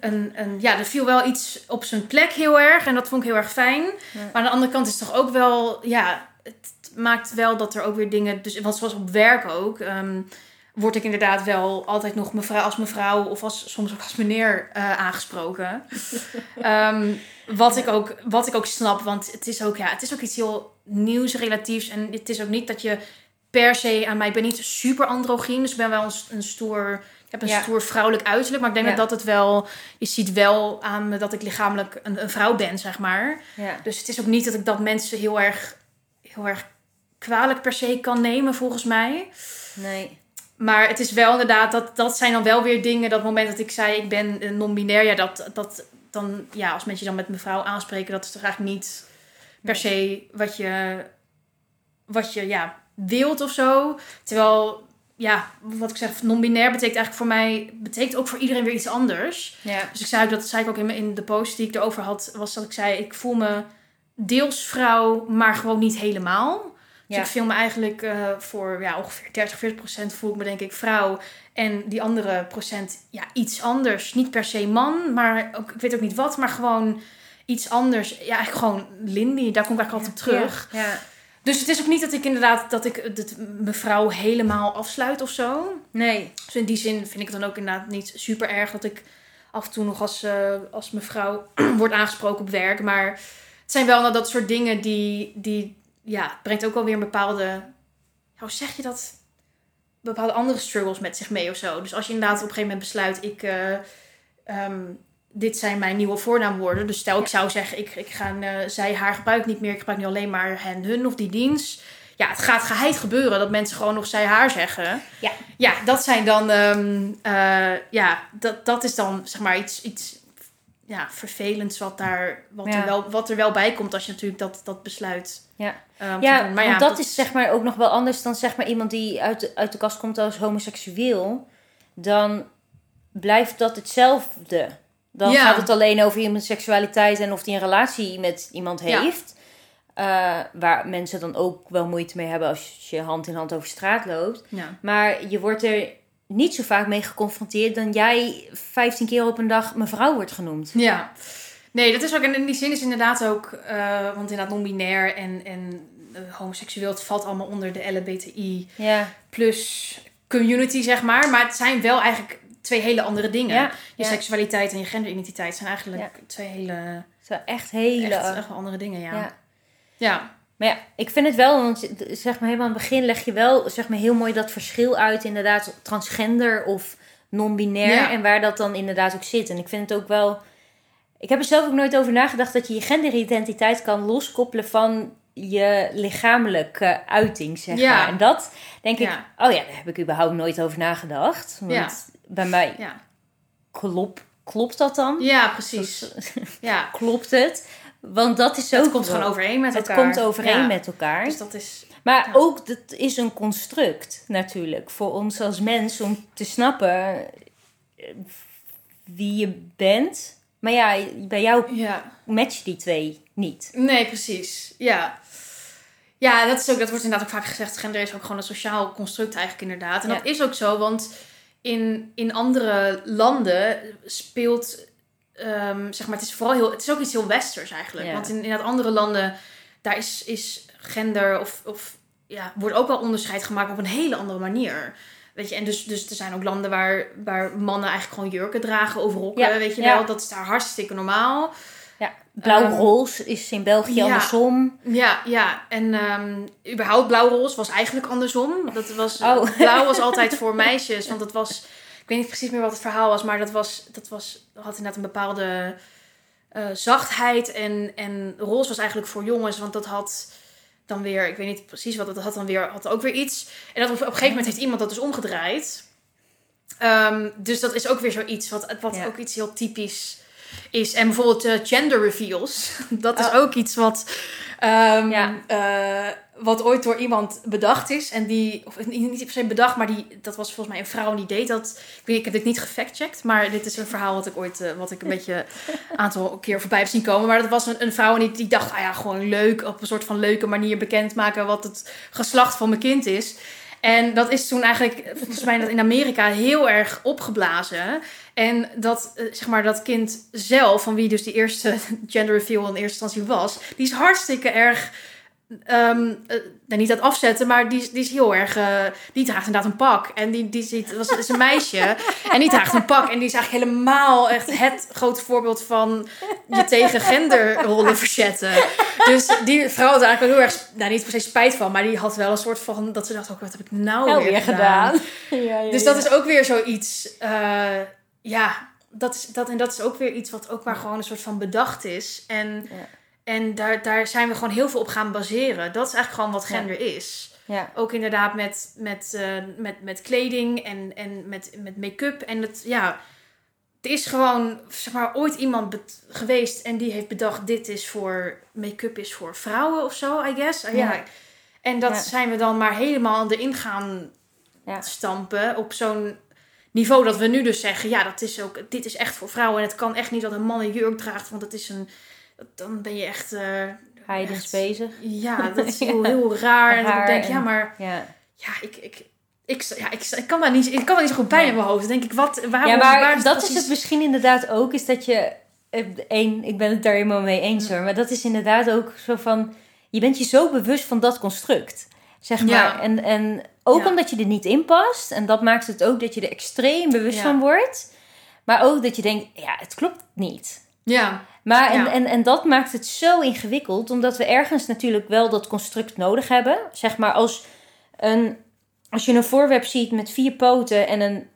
een, een, ja, er viel wel iets op zijn plek heel erg en dat vond ik heel erg fijn. Maar aan de andere kant is het toch ook wel, ja, het maakt wel dat er ook weer dingen, dus, want zoals op werk ook, ehm, word ik inderdaad wel altijd nog mevrouw, als mevrouw of als, soms ook als meneer eh, aangesproken. Ehm, wat, ik ook, wat ik ook snap, want het is ook, ja, het is ook iets heel nieuws, relatiefs. En het is ook niet dat je per se aan mij, ik ben niet super androgyn, dus ik ben wel een, een stoer, ik heb een Ja. stoer vrouwelijk uiterlijk, maar ik denk Ja. dat dat het wel, je ziet wel aan me dat ik lichamelijk een, een vrouw ben, zeg maar. ja. Dus het is ook niet dat ik dat mensen heel erg, heel erg kwalijk per se kan nemen, volgens mij. Nee. Maar het is wel inderdaad, dat, dat zijn dan wel weer dingen. Dat moment dat ik zei, ik ben eh, non-binair. Ja, dat, dat dan, ja, als mensen je dan met mevrouw aanspreken, dat is toch eigenlijk niet per se wat je, wat je ja, wilt of zo. Terwijl, ja, wat ik zeg, non-binair betekent eigenlijk voor mij, betekent ook voor iedereen weer iets anders. Ja. Dus ik zei ook, dat zei ik ook in, in de post die ik erover had, was dat ik zei, ik voel me deels vrouw, maar gewoon niet helemaal. Dus Ja. ik film me eigenlijk eh, voor ja, ongeveer 30, 40 procent voel ik me denk ik vrouw. En die andere procent ja, iets anders. Niet per se man, maar ook, ik weet ook niet wat, maar gewoon iets anders. Ja, eigenlijk gewoon Lindy, daar kom ik eigenlijk altijd op terug. Ja. ja. Dus het is ook niet dat ik inderdaad, dat ik het mevrouw helemaal afsluit of zo. Nee. Dus in die zin vind ik het dan ook inderdaad niet super erg dat ik af en toe nog als, eh, als mevrouw word aangesproken op werk. Maar het zijn wel nou dat soort dingen die, die ja, het brengt ook wel weer een bepaalde hoe zeg je dat? Bepaalde andere struggles met zich mee of zo. Dus als je inderdaad op een gegeven moment besluit, ik, eh, ehm, dit zijn mijn nieuwe voornaamwoorden. Dus stel ik zou zeggen, ik, ik ga uh, zij, haar gebruik niet meer. Ik gebruik nu alleen maar hen, hun of die dienst. Ja, het gaat geheid gebeuren dat mensen gewoon nog zij, haar zeggen. Ja. Ja, dat zijn dan, ehm, eh, ja, dat, dat is dan zeg maar iets, iets ja, vervelends wat, daar, wat, Ja. er wel, wat er wel bij komt als je natuurlijk dat, dat besluit. Ja. ehm, Ja, doen. want dat, is zeg maar ook nog wel anders dan zeg maar iemand die uit de, uit de kast komt als homoseksueel. Dan blijft dat hetzelfde. Dan Ja. gaat het alleen over iemands seksualiteit en of die een relatie met iemand heeft. Eh, waar mensen dan ook wel moeite mee hebben als je hand in hand over straat loopt. Ja. Maar je wordt er niet zo vaak mee geconfronteerd dan jij 15 keer op een dag mevrouw wordt genoemd. Ja, nee, dat is ook, en in die zin is inderdaad ook, eh, want inderdaad non-binair en, en eh, homoseksueel, het valt allemaal onder de LBTI Ja, plus community, zeg maar. Maar het zijn wel eigenlijk twee hele andere dingen. ja, Je ja. seksualiteit en je genderidentiteit zijn eigenlijk twee hele, zijn echt hele... echt, echt wel andere dingen, ja. ja. Ja, Maar ja, ik vind het wel, want zeg maar helemaal aan het begin leg je wel zeg maar heel mooi dat verschil uit, inderdaad, transgender of non-binair en waar dat dan inderdaad ook zit. En ik vind het ook wel. Ik heb er zelf ook nooit over nagedacht dat je je genderidentiteit kan loskoppelen van je lichamelijke uiting, zeg Ja. maar. En dat denk ik, Ja. oh ja, daar heb ik überhaupt nooit over nagedacht. Want Ja. Bij mij ja. klop, klopt dat dan? ja precies. Ja, Klopt het? Want dat is ook het komt gewoon overeen met Het elkaar. komt overeen Ja. met elkaar. Dus dat is, Maar Ja. ook, dat is een construct natuurlijk voor ons als mens om te snappen eh, wie je bent. Maar ja, bij jou ja. matchen die twee niet. Nee, precies. Ja. Ja, dat, is ook, dat wordt inderdaad ook vaak gezegd. Gender is ook gewoon een sociaal construct eigenlijk inderdaad. En dat is ook zo, want in, in andere landen speelt... ehm, zeg maar, het is vooral heel... Het is ook iets heel westers eigenlijk. Ja. Want in, in andere landen, daar is, is gender of... of ja, wordt ook wel onderscheid gemaakt op een hele andere manier. Weet je, en dus, dus er zijn ook landen waar, waar mannen eigenlijk gewoon jurken dragen over rokken. Ja, Weet je ja. wel, dat is daar hartstikke normaal. Blauw-roze Ehm, is in België ja. andersom. Ja, ja. En ehm, überhaupt blauw-roze was eigenlijk andersom. Dat was, Oh. Blauw was altijd voor meisjes. Want dat was... Ik weet niet precies meer wat het verhaal was. Maar dat, was, dat was, had inderdaad een bepaalde eh, zachtheid. En, en roze was eigenlijk voor jongens. Want dat had dan weer... Ik weet niet precies wat. Dat had dan weer, had ook weer iets. En dat, op een gegeven moment heeft iemand dat dus omgedraaid. Ehm, dus dat is ook weer zoiets. Wat, wat Ja. ook iets heel typisch is. En bijvoorbeeld eh, gender reveals. Dat is Oh. ook iets wat... ehm, Ja. eh, wat ooit door iemand bedacht is. En die, of niet niet per se bedacht, maar die, dat was volgens mij een vrouw die deed dat. Ik, weet, ik heb dit niet gefactcheckt, maar dit is een verhaal wat ik ooit, eh, wat ik een beetje een aantal keer voorbij heb zien komen. Maar dat was een, een vrouw en die, die dacht, ah ja, gewoon leuk, op een soort van leuke manier bekendmaken wat het geslacht van mijn kind is. En dat is toen eigenlijk, volgens mij dat in Amerika heel erg opgeblazen. En dat, eh, zeg maar, dat kind zelf, van wie dus die eerste gender reveal in eerste instantie was, die is hartstikke erg nou, niet dat afzetten, maar die, is- die is heel erg. eh, die draagt inderdaad een pak. En die, die ziet, was, is een meisje. en die draagt een pak. En die is eigenlijk helemaal echt het grote voorbeeld van je tegen genderrollen verzetten. Dus die vrouw had eigenlijk ook heel erg, nou niet per se spijt van, maar die had wel een soort van. dat ze dacht: ook, wat heb ik nou, Nou, weer weer gedaan? gedaan. Ja, ja, Dus ja. dat is ook weer zoiets. Ja, dat is, dat, en dat is ook weer iets wat ook maar gewoon een soort van bedacht is. En, Ja. en daar, daar zijn we gewoon heel veel op gaan baseren. Dat is eigenlijk gewoon wat Ja. gender is. Ja. Ook inderdaad met, met, eh, met, met kleding en, en met, met make-up. En het, ja, er is gewoon zeg maar, ooit iemand geweest en die heeft bedacht: dit is voor make-up is voor vrouwen of zo, I guess. Uh, ja. En dat zijn we dan maar helemaal erin gaan stampen op zo'n niveau dat we nu dus zeggen: ja, dat is ook, dit is echt voor vrouwen en het kan echt niet dat een man een jurk draagt, want het is een, dan ben je echt. eh, Heidens bezig. Ja, dat is Ja. heel, heel raar. En dan denk ik, ja, maar Ja. ja, ik, ik, ik, ja, ik, ik kan daar niet, ik kan daar niet zo goed bij in mijn hoofd. Dan denk ik, wat, waarom, ja, maar waar dat precies- is het misschien inderdaad ook, is dat je... Eén, ik ben het daar helemaal mee eens hoor. Maar dat is inderdaad ook zo van... Je bent je zo bewust van dat construct. Zeg maar. Ja. En, en ook Ja. omdat je er niet in past. En dat maakt het ook dat je er extreem bewust Ja. van wordt. Maar ook dat je denkt, ja, het klopt niet. Ja, Maar en, en, en dat maakt het zo ingewikkeld, omdat we ergens natuurlijk wel dat construct nodig hebben. Zeg maar als een, als je een voorwerp ziet met vier poten en een,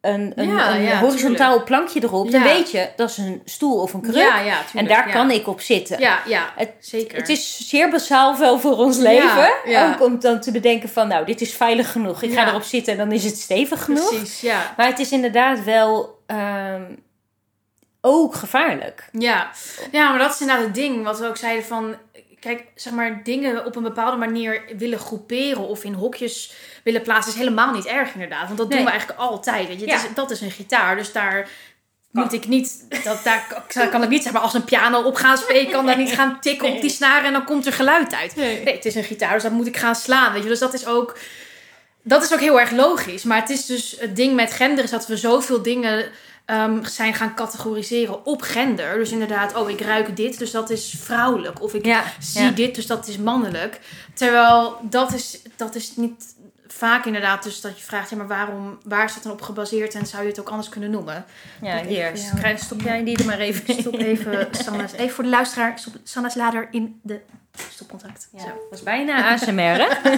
een, een, Ja, een ja, horizontaal plankje erop, dan Ja. weet je dat is een stoel of een kruk. En daar kan ik op zitten. Ja, ja, Het- zeker. Het is zeer basaal wel voor ons leven. Ook om dan te bedenken van, nou, dit is veilig genoeg. Ik ga erop zitten en dan is het stevig genoeg. Precies, ja. Maar het is inderdaad wel ehm, ook gevaarlijk. Ja. ja, maar dat is inderdaad het ding. Wat we ook zeiden van... Kijk, zeg maar, dingen op een bepaalde manier willen groeperen of in hokjes willen plaatsen is helemaal niet erg inderdaad. Want dat doen we eigenlijk altijd. Weet je? Ja. Is, dat is een gitaar, dus daar moet ik niet... Dat, daar kan- kan ik niet zeg maar als een piano op gaan spelen. Ik kan daar niet gaan tikken op die snaren en dan komt er geluid uit. Nee. Nee, het is een gitaar, dus dat moet ik gaan slaan. Weet je? Dus dat is ook... Dat is ook heel erg logisch. Maar het is dus het ding met gender is dat we zoveel dingen ehm, zijn gaan categoriseren op gender. Dus inderdaad, oh, ik ruik dit, dus dat is vrouwelijk. Of ik Ja, zie ja. dit, dus dat is mannelijk. Terwijl dat is, dat is niet vaak inderdaad dus dat je vraagt, ja, maar waarom, waar is dat dan op gebaseerd en zou je het ook anders kunnen noemen? Ja, hier. Krijg- Stop jij die er maar even in. Stop even Sanna's, even voor de luisteraar, stop Sanna's lader in de stopcontact. Ja, Zo. dat was bijna ASMR, hè?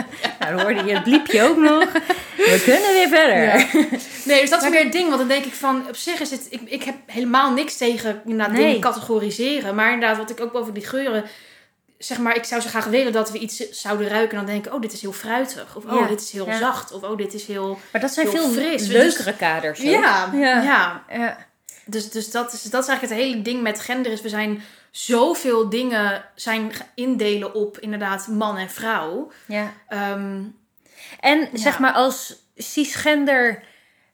nou, dan hoorde je het bliepje ook nog. We kunnen weer verder. Ja. Nee, dus dat is weer het ding. Want dan denk ik van, op zich is het... Ik, ik heb helemaal niks tegen inderdaad Nee. dingen categoriseren. Maar inderdaad, wat ik ook over die geuren... Zeg maar, ik zou zo graag willen dat we iets zouden ruiken... en dan denken, oh, dit is heel fruitig. Of, oh, Ja. dit is heel Ja. zacht. Of, oh, dit is heel... Maar dat zijn Heel veel fris. leukere kaders. Ja, Ja. ja. Dus, dus dat, is, dat is eigenlijk het hele ding met gender. Is we zijn zoveel dingen zijn indelen op inderdaad man en vrouw. ja. Ehm, En zeg maar, als cisgender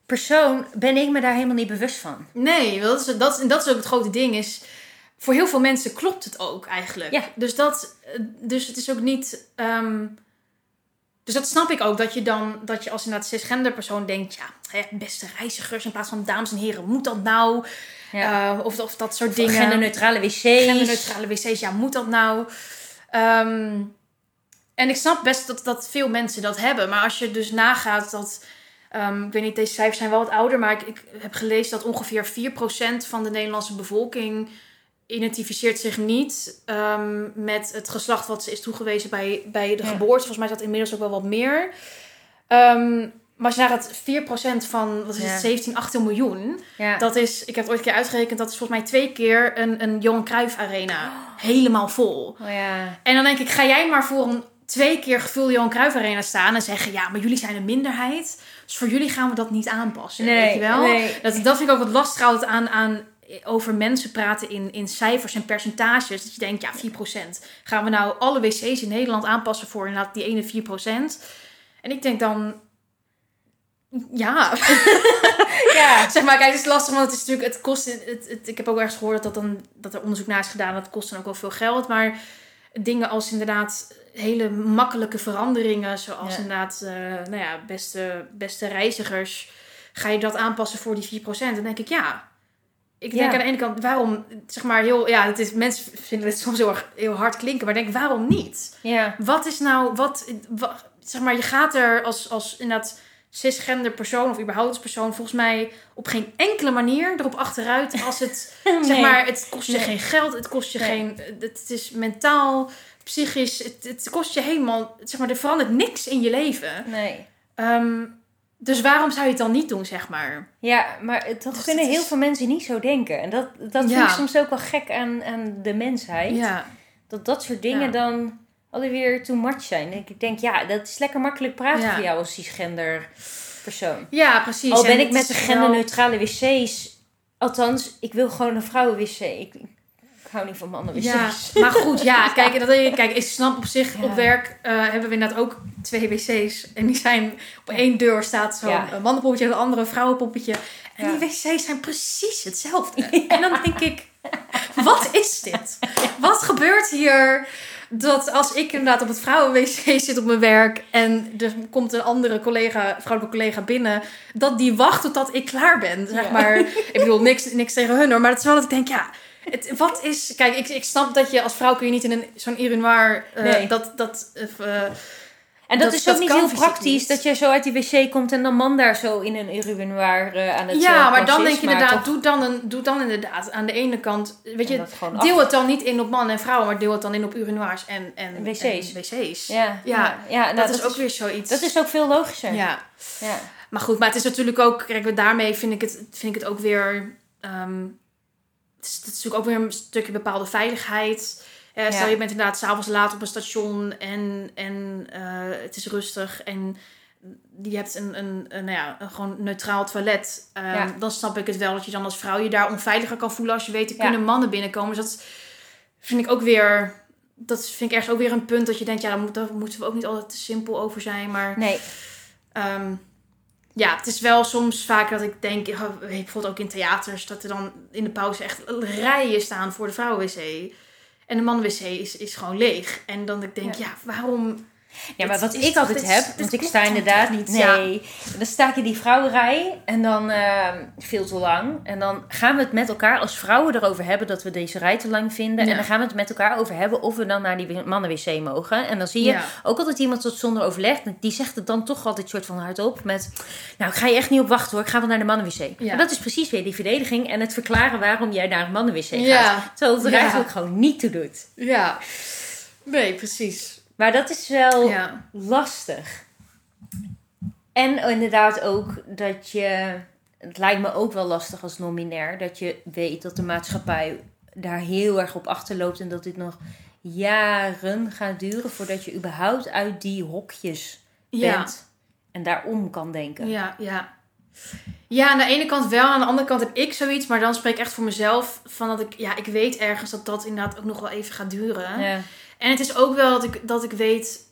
persoon ben ik me daar helemaal niet bewust van. Nee, dat is, dat, dat is ook het grote ding. Is, voor heel veel mensen klopt het ook eigenlijk. Ja. Dus, dat, eh, dus het is ook niet. ehm, dus dat snap ik ook. Dat je dan, dat je als inderdaad cisgender persoon denkt, ja, hè, beste reizigers in plaats van dames en heren, moet dat nou? Ja. Eh, of, of dat soort Dingen. dingen. Genderneutrale wc's. Genderneutrale wc's, ja, moet dat nou? Ehm, en ik snap best dat, dat veel mensen dat hebben. Maar als je dus nagaat dat... ehm, ik weet niet, deze cijfers zijn wel wat ouder. Maar ik, ik heb gelezen dat ongeveer 4% van de Nederlandse bevolking... identificeert zich niet ehm, met het geslacht wat ze is toegewezen bij, bij de Ja. geboorte. Volgens mij is dat inmiddels ook wel wat meer. Ehm, maar als je nagaat, 4% van, wat is Ja. het, 17, 18 miljoen... Ja. Dat is, ik heb het ooit een keer uitgerekend, dat is volgens mij twee keer een, een Johan Cruijff Arena. Helemaal vol. Oh ja. En dan denk ik, ga jij maar voor een twee keer gevulde Johan Cruijff Arena staan en zeggen, ja, maar jullie zijn een minderheid. Dus voor jullie gaan we dat niet aanpassen. weet je wel? nee. Dat, dat vind ik ook wat lastig aan, aan over mensen praten in, in cijfers en percentages. Dat je denkt, ja, 4%. Gaan we nou alle wc's in Nederland aanpassen voor inderdaad die ene 4%? En ik denk dan, ja, Ja. Zeg maar, kijk, het is lastig, want het is natuurlijk, het kost, het, het- ik heb ook ergens gehoord dat, dat, dan, dat er onderzoek naar is gedaan, dat kost dan ook wel veel geld, maar dingen als inderdaad hele makkelijke veranderingen, zoals Ja. inderdaad, eh, nou ja, beste, beste reizigers, ga je dat aanpassen voor die 4%? Dan denk ik, ja. Ik denk Ja. aan de ene kant, waarom, zeg maar, heel, ja, het is, mensen vinden het soms heel, erg, heel hard klinken, maar denk, waarom niet? Ja. Wat is nou, wat, wat zeg maar, je gaat er als, als inderdaad cisgender persoon of überhaupt als persoon volgens mij op geen enkele manier erop achteruit als het, zeg Nee. maar, het kost je Nee. geen geld, het kost je Nee. geen, het is mentaal, psychisch, het, het kost je helemaal, zeg maar, er verandert niks in je leven. Nee. Ehm, dus waarom zou je het dan niet doen, zeg maar? Ja, maar dat Dus kunnen dat heel is- veel mensen niet zo denken. En dat, dat vind ik soms ook wel gek aan, aan de mensheid. Ja, Dat dat soort dingen Ja. dan alweer too much zijn. En ik denk, ja, dat is lekker makkelijk praten voor jou als cisgender persoon. ja precies. Al En ben ik met de genderneutrale wc's. Althans, ik wil gewoon een vrouwen-wc. Ik hou niet van mannen-wc's. Ja, maar goed, ja, kijk, dat, kijk, ik snap op zich, Ja. op werk eh, hebben we inderdaad ook twee wc's. En die zijn, op één deur staat zo'n Ja. een mannenpoppetje en de andere een vrouwenpoppetje. En Ja. die wc's zijn precies hetzelfde. En dan denk ik, wat is dit? Wat gebeurt hier dat als ik inderdaad op het vrouwen-wc zit op mijn werk... en er komt een andere collega, vrouwelijke collega binnen... dat die wacht totdat ik klaar ben, zeg Ja. maar. Ik bedoel, niks, niks tegen hun hoor, maar het is wel dat ik denk, ja... Het, wat is... Kijk, ik, ik snap dat je als vrouw kun je niet in een, zo'n urinoir... eh, Nee. dat, dat, eh, En dat, Dat- is ook dat niet heel praktisch niet. dat je zo uit die wc komt en dan man daar zo in een urinoir eh, aan het eh, ja, maar dan denk je inderdaad, toch- doe dan, een, doe dan inderdaad aan de ene kant, weet En je, dat deel af- het dan niet in op mannen en vrouwen, maar deel het dan in op urinoirs en, en En wc's. en wc's. Ja, ja, Ja, ja, nou, dat, is ook weer zoiets. Dat is ook veel logischer. Ja. Ja. Maar goed, maar het is natuurlijk ook, kijk, daarmee vind ik het, vind ik het ook weer, ehm, is, het is natuurlijk ook weer een stukje bepaalde veiligheid. Eh, stel je bent inderdaad s'avonds laat op een station en, en eh, het is rustig en je hebt een, een, een, nou ja, een gewoon neutraal toilet. Ehm, Ja. Dan snap ik het wel dat je dan als vrouw je daar onveiliger kan voelen als je weet, er kunnen mannen binnenkomen. Dus dat vind ik ook weer, dat vind ik ergens ook weer een punt dat je denkt, ja, daar moeten we ook niet altijd te simpel over zijn. Maar Nee, Ehm, ja, het is wel soms vaak dat ik denk, eh, bijvoorbeeld ook in theaters, dat er dan in de pauze echt rijen staan voor de vrouwenwc. En de mannenwc is, is gewoon leeg. En dan denk ik, Ja. ja, waarom... Ja, maar wat ik altijd dit heb, dit want ik sta inderdaad niet. Nee, dan sta ik in die vrouwenrij en dan eh, veel te lang. En dan gaan we het met elkaar als vrouwen erover hebben dat we deze rij te lang vinden. Ja. En dan gaan we het met elkaar over hebben of we dan naar die mannenwc mogen. En dan zie je Ja. ook altijd iemand tot zonder overleg, die zegt het dan toch altijd soort van hardop met, nou ik ga je echt niet op wachten hoor, ik ga wel naar de mannenwc. En dat is precies weer die verdediging en het verklaren waarom jij naar een mannenwc gaat. Terwijl het er eigenlijk gewoon niet toe doet. Ja. Nee, precies. Maar dat is wel Ja. lastig. En inderdaad ook dat je... Het lijkt me ook wel lastig als nominair. Dat je weet dat de maatschappij daar heel erg op achterloopt. En dat dit nog jaren gaat duren voordat je überhaupt uit die hokjes Ja. bent. En daarom kan denken. Ja, ja. Ja, aan de ene kant wel. Aan de andere kant heb ik zoiets. Maar dan spreek ik echt voor mezelf. Van dat ik, ja, ik weet ergens dat dat inderdaad ook nog wel even gaat duren. Ja. En het is ook wel dat ik, dat ik weet,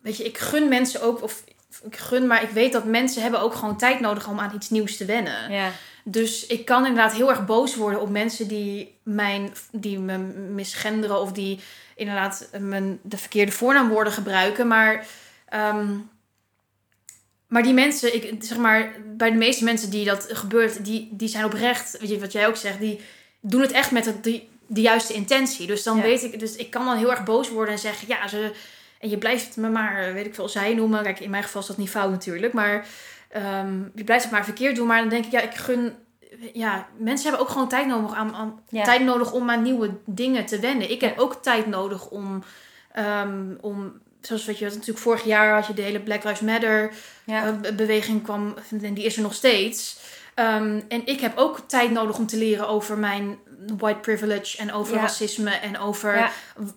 weet je, ik gun mensen ook, of ik gun, maar ik weet dat mensen hebben ook gewoon tijd nodig om aan iets nieuws te wennen. Ja. Dus ik kan inderdaad heel erg boos worden op mensen die, mijn, die me misgenderen of die inderdaad mijn, de verkeerde voornaamwoorden gebruiken. Maar, ehm, maar die mensen, ik, zeg maar, bij de meeste mensen die dat gebeurt, die, die zijn oprecht, weet je, wat jij ook zegt, die doen het echt met het, die, de juiste intentie. Dus dan Ja. weet ik, dus ik kan dan heel erg boos worden en zeggen, ja, ze, en je blijft me maar, weet ik veel, zij noemen. Kijk, in mijn geval is dat niet fout natuurlijk, maar ehm, je blijft het maar verkeerd doen. Maar dan denk ik, ja, ik gun, ja, mensen hebben ook gewoon tijd nodig, aan, aan, Ja. tijd nodig om aan nieuwe dingen te wennen. Ik heb ook tijd nodig om, ehm, om zoals weet je, natuurlijk vorig jaar had je de hele Black Lives Matter Ja. eh, be- beweging kwam, en die is er nog steeds. Ehm, en ik heb ook tijd nodig om te leren over mijn white privilege en over Ja. racisme en over Ja.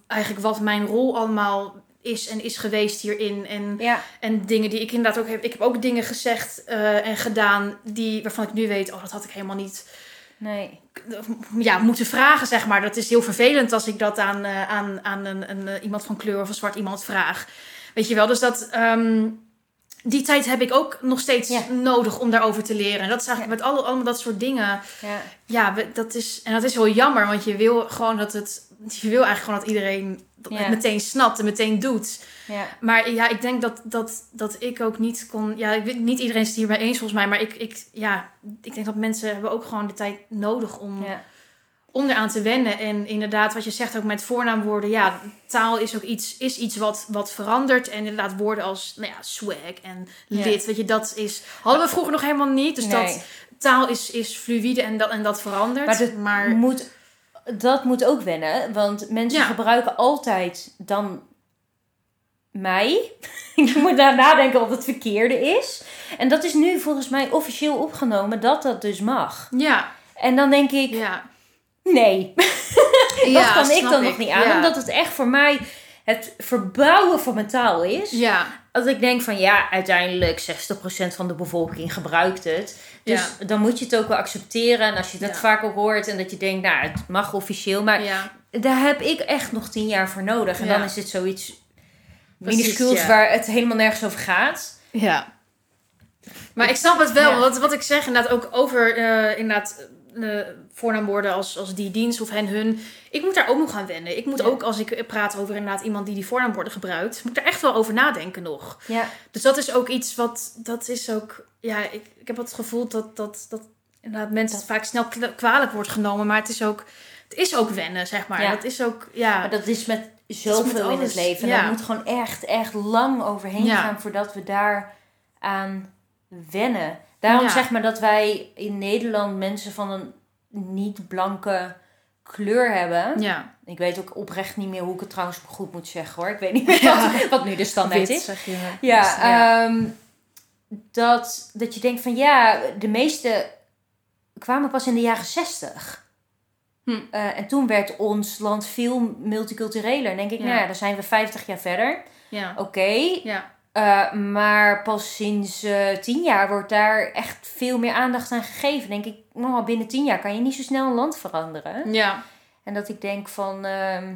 eigenlijk wat mijn rol allemaal is en is geweest hierin. En, Ja. en dingen die ik inderdaad ook heb. Ik heb ook dingen gezegd eh, en gedaan die, waarvan ik nu weet, oh, dat had ik helemaal niet Nee. ja, moeten vragen, zeg maar. Dat is heel vervelend als ik dat aan, eh, aan, aan een, een, eh, iemand van kleur of een zwart iemand vraag. Weet je wel, dus dat... ehm, die tijd heb ik ook nog steeds Ja. nodig om daarover te leren. En dat is eigenlijk met alle, allemaal dat soort dingen. Ja. Ja, we- dat is, en dat is heel jammer, want je wil gewoon dat het... Je wil eigenlijk gewoon dat iedereen dat het meteen snapt en meteen doet. Ja. Maar ja, ik denk dat, dat, dat ik ook niet kon... Ja, ik weet, niet iedereen is het hierbij eens volgens mij. Maar ik, ik, ja, ik denk dat mensen hebben ook gewoon de tijd nodig om Ja. Om eraan te wennen. En inderdaad, wat je zegt ook met voornaamwoorden. Ja, taal is ook iets, is iets wat, wat verandert. En inderdaad, woorden als nou ja, swag en lid. Weet je, dat is. Hadden we vroeger nog helemaal niet. Dus Nee. dat taal is, is fluïde en dat, en dat verandert. Maar dat maar Moet, dat moet ook wennen, want mensen Ja. gebruiken altijd dan mij. Ik moet daar nadenken of het verkeerde is. En dat is nu volgens mij officieel opgenomen dat dat dus mag. ja, En dan denk ik, ja. Nee, dat kan ik dan nog niet aan. Omdat het echt voor mij het verbouwen van mijn taal is. Ja, Als ik denk van ja, uiteindelijk 60% van de bevolking gebruikt het. Dus dan moet je het ook wel accepteren. En als je dat Ja. vaker hoort en dat je denkt, nou, het mag officieel. Maar ja. daar heb ik echt nog tien jaar voor nodig. En dan is dit zoiets minuscuuls waar het helemaal nergens over gaat. Ja. Maar ik snap het wel. Want wat ik zeg inderdaad ook over eh, inderdaad, eh, voornaamwoorden als, als die dienst of hen hun. Ik moet daar ook nog aan wennen. Ik moet Ja. ook als ik praat over inderdaad iemand die die voornaamwoorden gebruikt. Moet ik daar echt wel over nadenken nog. Ja, Dus dat is ook iets wat. Dat is ook. Ja, ik, ik heb het gevoel dat, dat, dat inderdaad mensen het vaak snel kwa- kwalijk wordt genomen. Maar het is ook. het is ook wennen, zeg maar. Ja. Dat is ook, ja. Maar dat is met zoveel in het leven. En ja. daar moet gewoon echt, echt lang overheen Ja. gaan voordat we daar aan wennen. Daarom Ja. zeg maar dat wij in Nederland mensen van een niet-blanke kleur hebben. ja. Ik weet ook oprecht niet meer hoe ik het trouwens goed moet zeggen hoor. Ik weet niet meer Ja. wat, wat nu de standaard Wit, is. zeg je. Ja, Dus, ja. ehm, dat, dat je denkt van ja, de meeste kwamen pas in de jaren zestig. Hm. Eh, en toen werd ons land veel multicultureler. Dan denk ik, nou ja, dan zijn we 50 jaar verder. ja. Oké, Ja. Eh, maar pas sinds eh, tien jaar wordt daar echt veel meer aandacht aan gegeven. Denk ik, nou, binnen tien jaar kan je niet zo snel een land veranderen. Ja. En dat ik denk van, ehm,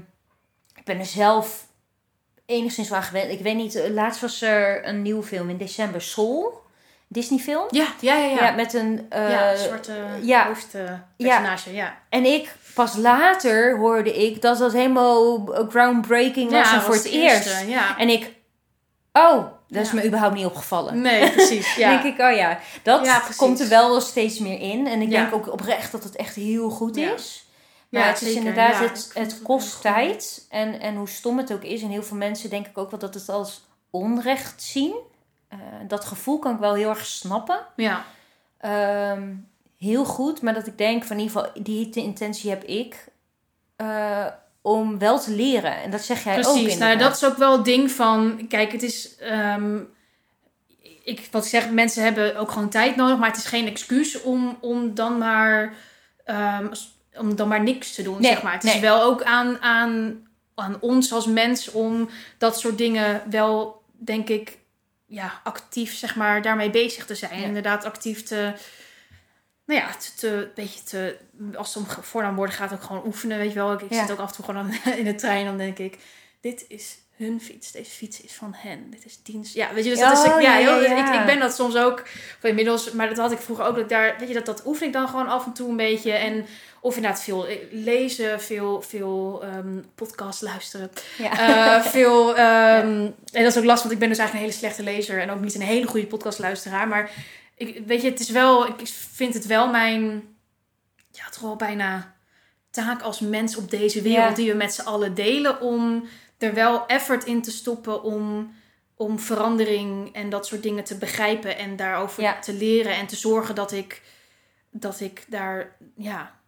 ik ben er zelf enigszins aan gewend. Ik weet niet, eh, laatst was er een nieuwe film in december, Soul, Disney film. Ja, ja, ja. Ja, Ja, met een... ja zwarte ja. hoofdpersonage, ja. En ik, pas later hoorde ik dat dat helemaal groundbreaking was en voor was het de eerst. eerste, Ja. En ik, oh, dat is Ja. me überhaupt niet opgevallen. Nee, precies, ja. denk ik, oh ja, dat Ja, komt er wel steeds meer in. En ik Ja. denk ook oprecht dat het echt heel goed is. Maar Ja, het is inderdaad, het, kost tijd. En, en hoe stom het ook is. En heel veel mensen denk ik ook wel dat het als onrecht zien. Eh, dat gevoel kan ik wel heel erg snappen. Ja, Ehm, heel goed. Maar dat ik denk van in ieder geval, die intentie heb ik. eh, om wel te leren. En dat zeg jij ook precies. Nou, dat is ook wel het ding van... Kijk, het is... ehm, ik, wat ik zeg, mensen hebben ook gewoon tijd nodig. Maar het is geen excuus om, om dan maar... ehm, om dan maar niks te doen, Nee, zeg maar. Het nee. is wel ook aan, aan, aan ons als mens om dat soort dingen wel, denk ik, ja, actief, zeg maar, daarmee bezig te zijn. Ja. Inderdaad, actief te, nou ja, een beetje te, als het om voornaamwoorden gaat, ook gewoon oefenen, weet je wel. Ik, ik Ja. zit ook af en toe gewoon aan- in de trein, dan denk ik, dit is hun fiets, deze fiets is van hen, dit is dienst. Ja, weet je, dus dat is, Oh, ik- ja, ja, Ik, ik ben dat soms ook, of inmiddels, maar dat had ik vroeger ook, dat daar, weet je, dat, dat oefen ik dan gewoon af en toe een beetje en of inderdaad veel eh, lezen, veel, veel ehm podcast luisteren. Ja. Eh, veel, ehm, En dat is ook lastig, want ik ben dus eigenlijk een hele slechte lezer en ook niet een hele goede podcastluisteraar. Maar ik, weet je, het is wel, ik vind het wel mijn, ja, toch wel bijna taak als mens op deze wereld Ja. die we met z'n allen delen om er wel effort in te stoppen om, om verandering en dat soort dingen te begrijpen en daarover Ja. te leren en te zorgen dat ik, dat ik daar, ja,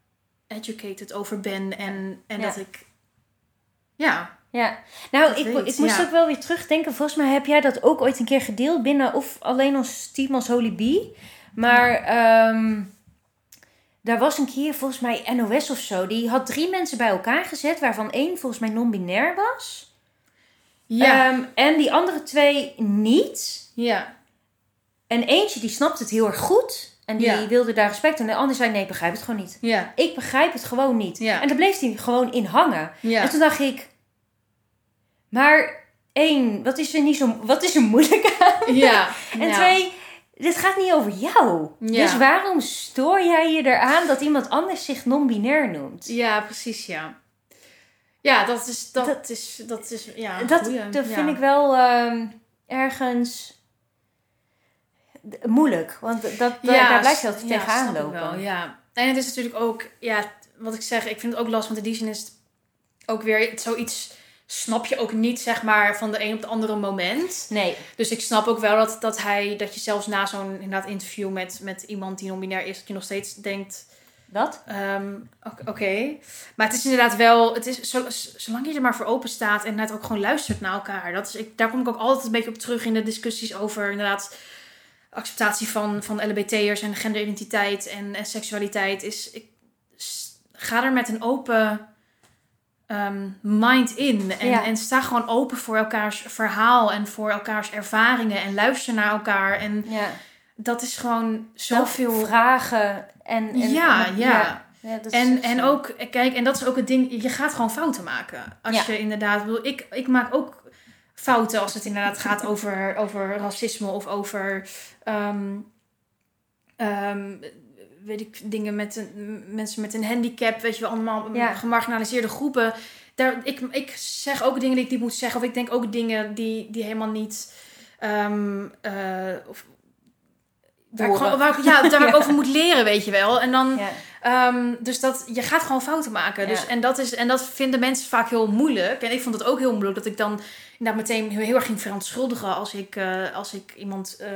educated over ben en, en Ja. dat ik, ja, Ja, nou, Dat ik, weet, ik moest ja. ook wel weer terugdenken. Volgens mij heb jij dat ook ooit een keer gedeeld binnen of alleen ons team als Holy Bee. Maar ehm, daar was een keer volgens mij NOS of zo. Die had drie mensen bij elkaar gezet, waarvan één volgens mij non-binair was. ja, Ehm, en die andere twee niet. ja. En eentje die snapte het heel erg goed. En die Ja. wilde daar respect. En de ander zei, nee, ik begrijp het gewoon niet. Ja, Ik begrijp het gewoon niet. Ja. En daar bleef hij gewoon in hangen. ja. En toen dacht ik, maar één, wat is er, niet zo, wat is er moeilijk aan? ja. En ja. twee, dit gaat niet over jou. Ja. Dus waarom stoor jij je eraan dat iemand anders zich non-binair noemt? Ja, precies, ja. Ja, dat is, dat, Dat- is, dat is, ja, dat goeie. dat vind ik wel ehm, ergens moeilijk. Want dat, dat, daar blijf je altijd tegenaan lopen. Wel, ja. En het is natuurlijk ook, ja, wat ik zeg, ik vind het ook lastig, want in die zin is het ook weer zoiets, snap je ook niet, zeg maar, van de een op de andere moment. Nee, Dus ik snap ook wel dat, dat hij, dat je zelfs na zo'n inderdaad interview met, met iemand die non-binair is, dat je nog steeds denkt, dat? Ehm, ok- Oké. Maar het is inderdaad wel, het is, zo, zolang je er maar voor open staat en net ook gewoon luistert naar elkaar. Dat is, ik, daar kom ik ook altijd een beetje op terug in de discussies over inderdaad acceptatie van, van LBT'ers en genderidentiteit en, en seksualiteit. Is, ik, ga er met een open ehm, mind in en, Ja. en sta gewoon open voor elkaars verhaal en voor elkaars ervaringen en luister naar elkaar. En Ja. dat is gewoon Zoveel vragen en... en Ja, en- ja. Ja, dat is En, en zo. ook, kijk, en dat is ook het ding, je gaat gewoon fouten maken. Als je inderdaad wil, ik, ik maak ook fouten als het inderdaad gaat over, over racisme of over, ehm, ehm, weet ik, dingen met een, mensen met een handicap, weet je wel, allemaal Ja. gemarginaliseerde groepen. Daar, ik, ik zeg ook dingen die ik niet moet zeggen, of ik denk ook dingen die, die helemaal niet, ehm, eh, of, waar ik, gewoon, waar ik- ja, daar waar ik Ja. over moet leren, weet je wel. En dan, Ja. ehm, dus dat, je gaat gewoon fouten maken. Dus, Ja. en, dat is, en dat vinden mensen vaak heel moeilijk. En ik vond het ook heel moeilijk dat ik dan inderdaad meteen heel, heel erg ging verontschuldigen als ik, eh, als ik iemand... eh,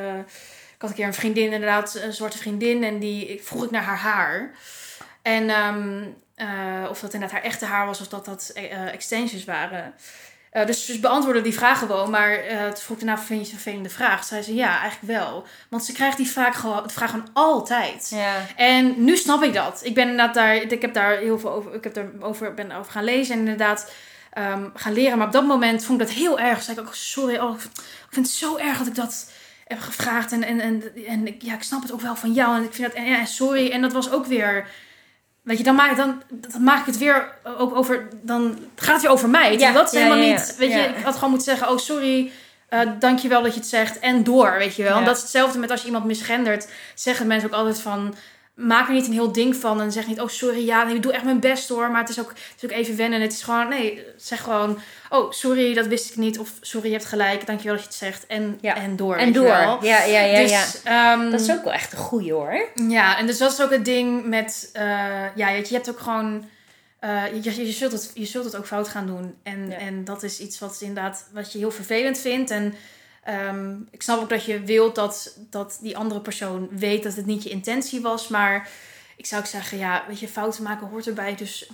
ik had een keer een vriendin, inderdaad, een zwarte vriendin. En die ik- vroeg ik naar haar haar. En ehm, eh, of dat inderdaad haar echte haar was of dat dat eh, extensions waren. Eh, dus ze beantwoordde die vraag gewoon. Maar eh toen vroeg ik daarna, vind je het een vervelende vraag? Zei ze, ja, eigenlijk wel. Want ze krijgt die vraag gewoon, vraag gewoon altijd. Ja. En nu snap ik dat. Ik ben inderdaad daar, ik heb daar heel veel over, ik heb daar over, ben over gaan lezen en inderdaad ehm, gaan leren. Maar op dat moment vond ik dat heel erg. Zei ik ook, sorry, oh, ik vind het zo erg dat ik dat heb gevraagd. En, en, en, en ik, ja, ik snap het ook wel van jou. En ik vind dat, en, ja, sorry. En dat was ook weer, weet je, dan maak, dan, dan maak ik het weer ook over, dan gaat het weer over mij. Ja, dat is ja, helemaal ja, niet, weet je, ik had gewoon moeten zeggen, oh sorry. eh dankjewel dat je het zegt. En door, weet je wel. En dat is hetzelfde met als je iemand misgendert. Zeggen mensen ook altijd van... Maak er niet een heel ding van. En zeg niet, oh sorry, ja, nee, ik doe echt mijn best hoor. Maar het is ook, het is ook even wennen. Het is gewoon, nee, zeg gewoon... Oh, sorry, dat wist ik niet. Of sorry, je hebt gelijk. Dankjewel dat je het zegt. En, Ja. en door, En door. wel. Ja, ja, ja, ja. dus, ehm, Dat is ook wel echt een goeie hoor. ja, en dus dat is ook het ding met... eh, ja, je, je hebt ook gewoon... eh, je, je, zult het, je zult het ook fout gaan doen. En, Ja. en dat is iets wat inderdaad... Wat je heel vervelend vindt. En ehm, ik snap ook dat je wilt dat, dat die andere persoon weet dat het niet je intentie was. Maar ik zou ook zeggen, ja, weet je, fouten maken hoort erbij. Dus,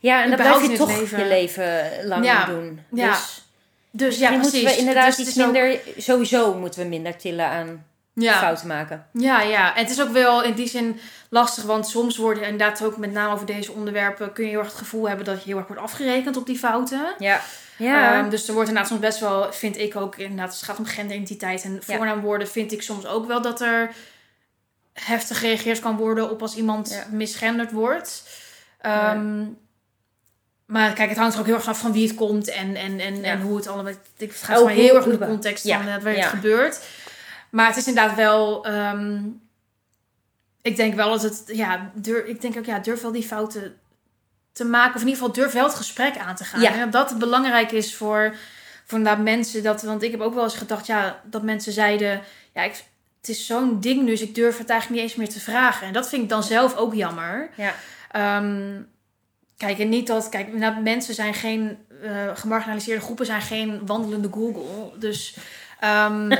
Ja, en dan blijf je toch leven. je leven lang Ja. doen. Ja. Dus dus ja, precies. moeten we inderdaad Dus iets ook- minder... Sowieso moeten we minder tillen aan ja. fouten maken. Ja, ja. En het is ook wel in die zin lastig, want soms worden inderdaad ook met name over deze onderwerpen kun je heel erg het gevoel hebben dat je heel erg wordt afgerekend op die fouten. Ja. Ja. Ehm, dus er wordt inderdaad soms best wel, vind ik ook inderdaad, het gaat om genderidentiteit en Ja. voornaamwoorden, vind ik soms ook wel dat er heftig gereageerd kan worden op als iemand Ja. misgenderd wordt. Ehm, Maar kijk, het hangt er ook heel erg af van wie het komt en, en, en, en hoe het allemaal... Ik, het gaat maar heel erg om de context van eh, waar het gebeurt. Maar het is inderdaad wel... ehm, ik denk wel dat het... Ja, durf, ik denk ook, ja, durf wel die fouten te maken. Of in ieder geval durf wel het gesprek aan te gaan. Ja. En dat dat belangrijk is voor, voor inderdaad mensen. Dat, want ik heb ook wel eens gedacht, ja, dat mensen zeiden... Ja, ik, het is zo'n ding nu, dus ik durf het eigenlijk niet eens meer te vragen. En dat vind ik dan zelf ook jammer. Ja. Ehm, kijk, en niet dat... Kijk, mensen zijn geen... eh, gemarginaliseerde groepen zijn geen wandelende Google. Dus ehm,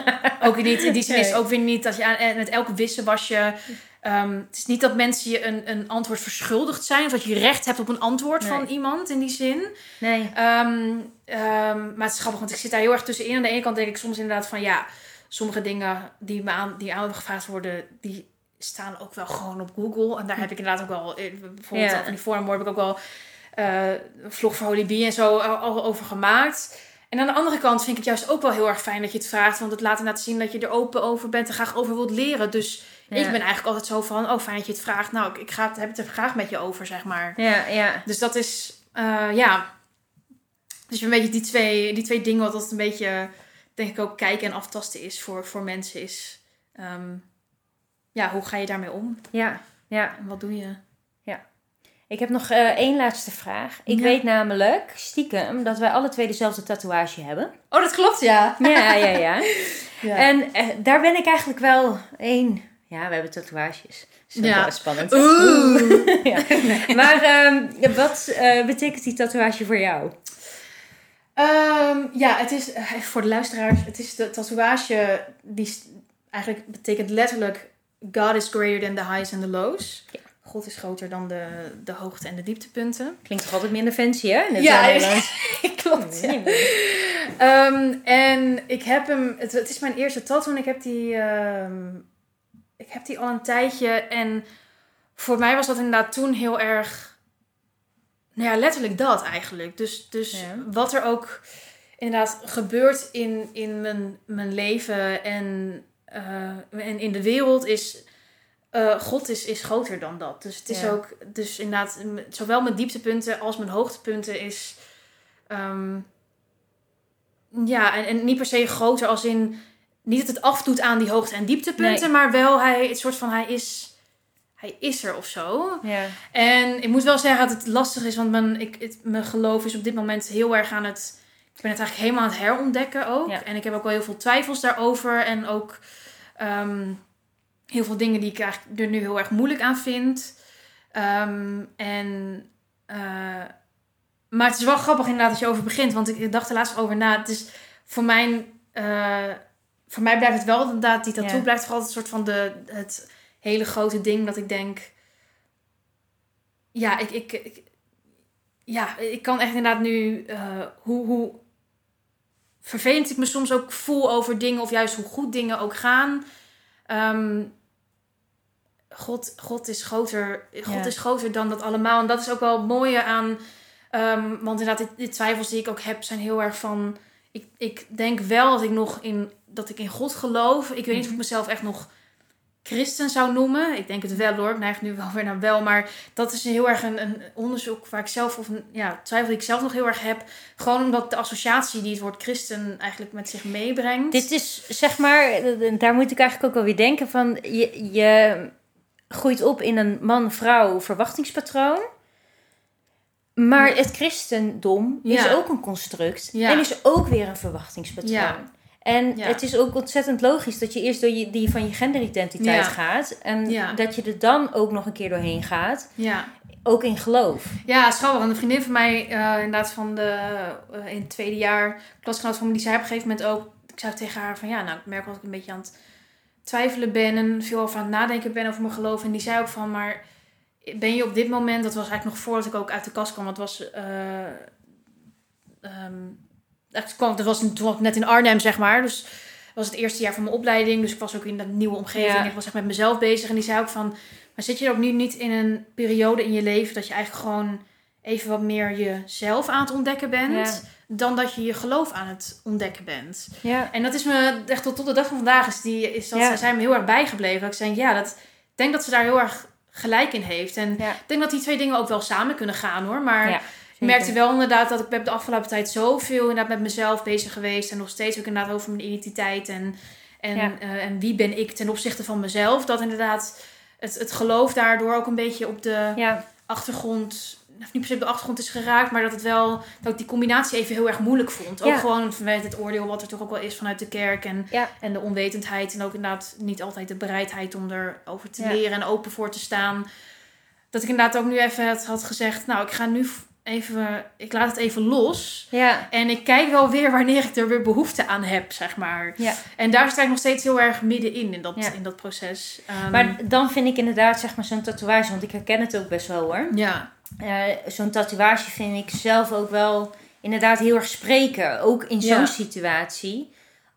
ook niet, in die zin is ook weer niet dat je aan, en met elke wisselwasje... ehm het is niet dat mensen je een, een antwoord verschuldigd zijn. Of dat je recht hebt op een antwoord Nee. van iemand in die zin. Nee. Ehm, maar het is grappig, want ik zit daar heel erg tussenin. Aan de ene kant denk ik soms inderdaad van ja, sommige dingen die me aan, die aan me gevraagd worden, die staan ook wel gewoon op Google. En daar heb ik inderdaad ook wel, eh, bijvoorbeeld Ja. van die vormwoord heb ik ook wel eh, een vlog voor Holy Bee en zo over gemaakt. En aan de andere kant vind ik het juist ook wel heel erg fijn dat je het vraagt. Want het laat inderdaad zien dat je er open over bent en graag over wilt leren. Dus Ja. ik ben eigenlijk altijd zo van, oh fijn dat je het vraagt. Nou, ik, ik ga het, heb het er graag met je over, zeg maar. Ja, ja. Dus dat is, eh, ja. Dus een beetje die twee, die twee dingen, wat dat een beetje, denk ik ook, kijken en aftasten is voor, voor mensen, is, ehm, ja, hoe ga je daarmee om? Ja, ja. En wat doe je? Ik heb nog eh, één laatste vraag. Ik Ja. weet namelijk, stiekem, dat wij alle twee dezelfde tatoeage hebben. Oh, dat klopt, ja. Ja, ja, ja. ja. En eh, daar ben ik eigenlijk wel één... Ja, we hebben tatoeages. Dat is Ja. wel spannend. Oeh. ja. Maar ehm, wat eh, betekent die tatoeage voor jou? Ehm, ja, het is, voor de luisteraars, het is de tatoeage, die eigenlijk betekent letterlijk, God is greater than the highs and the lows. Ja. God is groter dan de, de hoogte en de dieptepunten. Klinkt toch altijd minder fancy, hè? in Ja? Klopt. ja. Ehm, en ik heb hem, het, het is mijn eerste tattoo en ik heb die, ehm, ik heb die al een tijdje. En voor mij was dat inderdaad toen heel erg, nou ja, letterlijk dat eigenlijk. Dus, dus Ja. wat er ook inderdaad gebeurt in, in mijn, mijn leven en, eh, en in de wereld is, eh, God is, is groter dan dat. Dus het is Ja. ook, dus inderdaad, zowel mijn dieptepunten als mijn hoogtepunten is, ehm, ja, en, en niet per se groter als in, niet dat het afdoet aan die hoogte- en dieptepunten, Nee. maar wel hij, het soort van, hij is, hij is er of zo. Ja. En ik moet wel zeggen dat het lastig is, want mijn, ik, het, mijn geloof is op dit moment heel erg aan het. Ik ben het eigenlijk helemaal aan het herontdekken ook. Ja. En ik heb ook wel heel veel twijfels daarover. En ook. ehm, heel veel dingen die ik eigenlijk er nu heel erg moeilijk aan vind. Ehm, en, eh, maar het is wel grappig inderdaad dat je over begint. Want ik dacht er laatst over na. Het is voor mijn... eh, voor mij blijft het wel inderdaad, die tattoo blijft altijd een soort van de, het hele grote ding dat ik denk... Ja, ik, ik, ik- ja, ik kan echt inderdaad nu... eh, hoe, hoe vervelend ik me soms ook voel over dingen... of juist hoe goed dingen ook gaan... Ehm, God, God is groter. God Ja. is groter dan dat allemaal. En dat is ook wel het mooie aan. ehm, want inderdaad, die twijfels die ik ook heb, zijn heel erg van. Ik, ik denk wel dat ik nog in dat ik in God geloof. Ik weet niet of ik mezelf echt nog christen zou noemen. Ik denk het wel hoor. Ik neig nu wel weer naar wel. Maar dat is heel erg een, een onderzoek waar ik zelf of ja, twijfel ik zelf nog heel erg heb. Gewoon omdat de associatie die het woord christen eigenlijk met zich meebrengt. Dit is zeg maar, daar moet ik eigenlijk ook wel weer denken van, je, je groeit op in een man-vrouw verwachtingspatroon. Maar het christendom is ook een construct Ja. en is ook weer een verwachtingspatroon. Ja. En Ja. het is ook ontzettend logisch dat je eerst door je, die van je genderidentiteit Ja. gaat. En Ja. dat je er dan ook nog een keer doorheen gaat. ja. Ook in geloof. Ja. Want een vriendin van mij, eh, inderdaad van de, eh, in het tweede jaar, klasgenoot van me, die zei op een gegeven moment ook, ik zei tegen haar van ja, nou ik merk wel dat ik een beetje aan het twijfelen ben en veel over aan het nadenken ben over mijn geloof. En die zei ook van, maar ben je op dit moment, dat was eigenlijk nog voordat ik ook uit de kast kwam, dat was, eh ehm, echt kwam, dat was toen was ik net in Arnhem zeg maar, dus het was het eerste jaar van mijn opleiding, dus ik was ook in dat nieuwe omgeving, Ja. ik was echt met mezelf bezig en die zei ook van, maar zit je ook nu niet in een periode in je leven dat je eigenlijk gewoon even wat meer jezelf aan het ontdekken bent, Ja. dan dat je je geloof aan het ontdekken bent? Ja. En dat is me echt tot, tot de dag van vandaag is, die, is dat, Ja. zijn me heel erg bijgebleven. Dat ik denk, ja, dat, ik denk dat ze daar heel erg gelijk in heeft. En ik denk dat die twee dingen ook wel samen kunnen gaan hoor. Maar zeker. merkte wel inderdaad dat ik de afgelopen tijd zoveel inderdaad met mezelf bezig geweest. En nog steeds ook inderdaad over mijn identiteit. En, en, Ja. eh, en wie ben ik ten opzichte van mezelf. Dat inderdaad het, het geloof daardoor ook een beetje op de Ja, achtergrond, of niet per se op de achtergrond is geraakt, maar dat het wel, dat ik die combinatie even heel erg moeilijk vond. Ook Ja. gewoon vanuit het oordeel wat er toch ook wel is vanuit de kerk en, Ja. en de onwetendheid en ook inderdaad niet altijd de bereidheid om erover te Ja. leren en open voor te staan. Dat ik inderdaad ook nu even had, had gezegd, nou ik ga nu even, ik laat het even los. ja, En ik kijk wel weer wanneer ik er weer behoefte aan heb, zeg maar. ja. En daar sta ik nog steeds heel erg middenin, in dat, Ja. in dat proces. Ehm, Maar dan vind ik inderdaad zeg maar zo'n tatoeage, want ik herken het ook best wel hoor. ja, Eh, zo'n tatoeage vind ik zelf ook wel inderdaad heel erg spreken. Ook in zo'n Ja. situatie.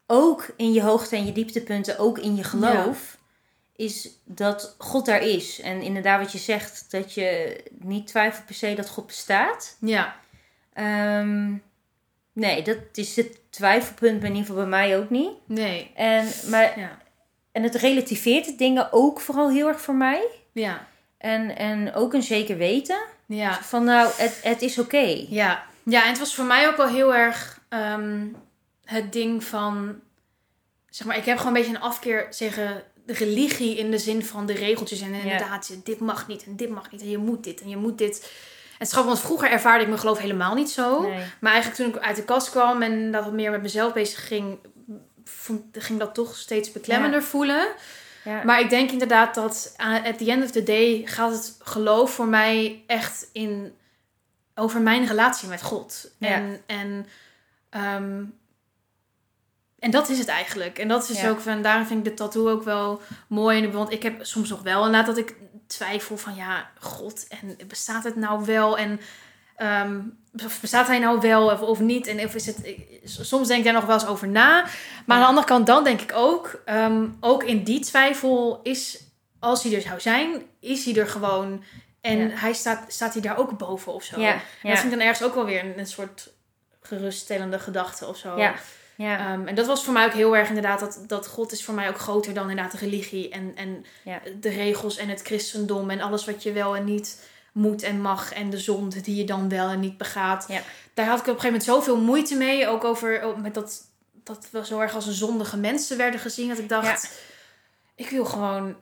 Ook in je hoogte- en je dieptepunten, ook in je geloof. Is dat God daar is. En inderdaad wat je zegt, dat je niet twijfelt per se dat God bestaat. ja, Ehm, nee, dat is het twijfelpunt in ieder geval bij mij ook niet. nee, En, maar, ja, en het relativeert de dingen ook vooral heel erg voor mij. ja, En, en ook een zeker weten. ja. Van nou, het, het is oké. Ja. ja, en het was voor mij ook wel heel erg ehm, het ding van... Zeg maar, ik heb gewoon een beetje een afkeer tegen religie in de zin van de regeltjes. En inderdaad, dit mag niet en dit mag niet en je moet dit en je moet dit. En grappig, want vroeger ervaarde ik mijn geloof helemaal niet zo. Nee. Maar eigenlijk toen ik uit de kast kwam en dat wat meer met mezelf bezig ging... Vond, ging dat toch steeds beklemmender voelen. Ja. Maar ik denk inderdaad dat aan- at the end of the day gaat het geloof voor mij echt in over mijn relatie met God. Ja. En, en, ehm, en dat is het eigenlijk. En dat is Ja. ook van, daarom vind ik de tattoo ook wel mooi. Want ik heb soms nog wel inderdaad dat ik twijfel van ja, God, en bestaat het nou wel? En ehm, bestaat hij nou wel of, of niet? En of is het, soms denk ik daar nog wel eens over na. Maar aan de andere kant, dan denk ik ook, ehm, ook in die twijfel is, als hij er zou zijn, is hij er gewoon. En Ja. hij staat, staat hij daar ook boven of zo. En. Dat vind ik dan ergens ook wel weer een, een soort geruststellende gedachte of zo. Ja, ja, Ehm, en dat was voor mij ook heel erg inderdaad, dat, dat God is voor mij ook groter dan inderdaad de religie en, en Ja. de regels en het christendom en alles wat je wel en niet moet en mag en de zonde die je dan wel en niet begaat. Ja. Daar had ik op een gegeven moment zoveel moeite mee, ook over ook met dat, dat we zo erg als een zondige mensen werden gezien, dat ik dacht, ik wil gewoon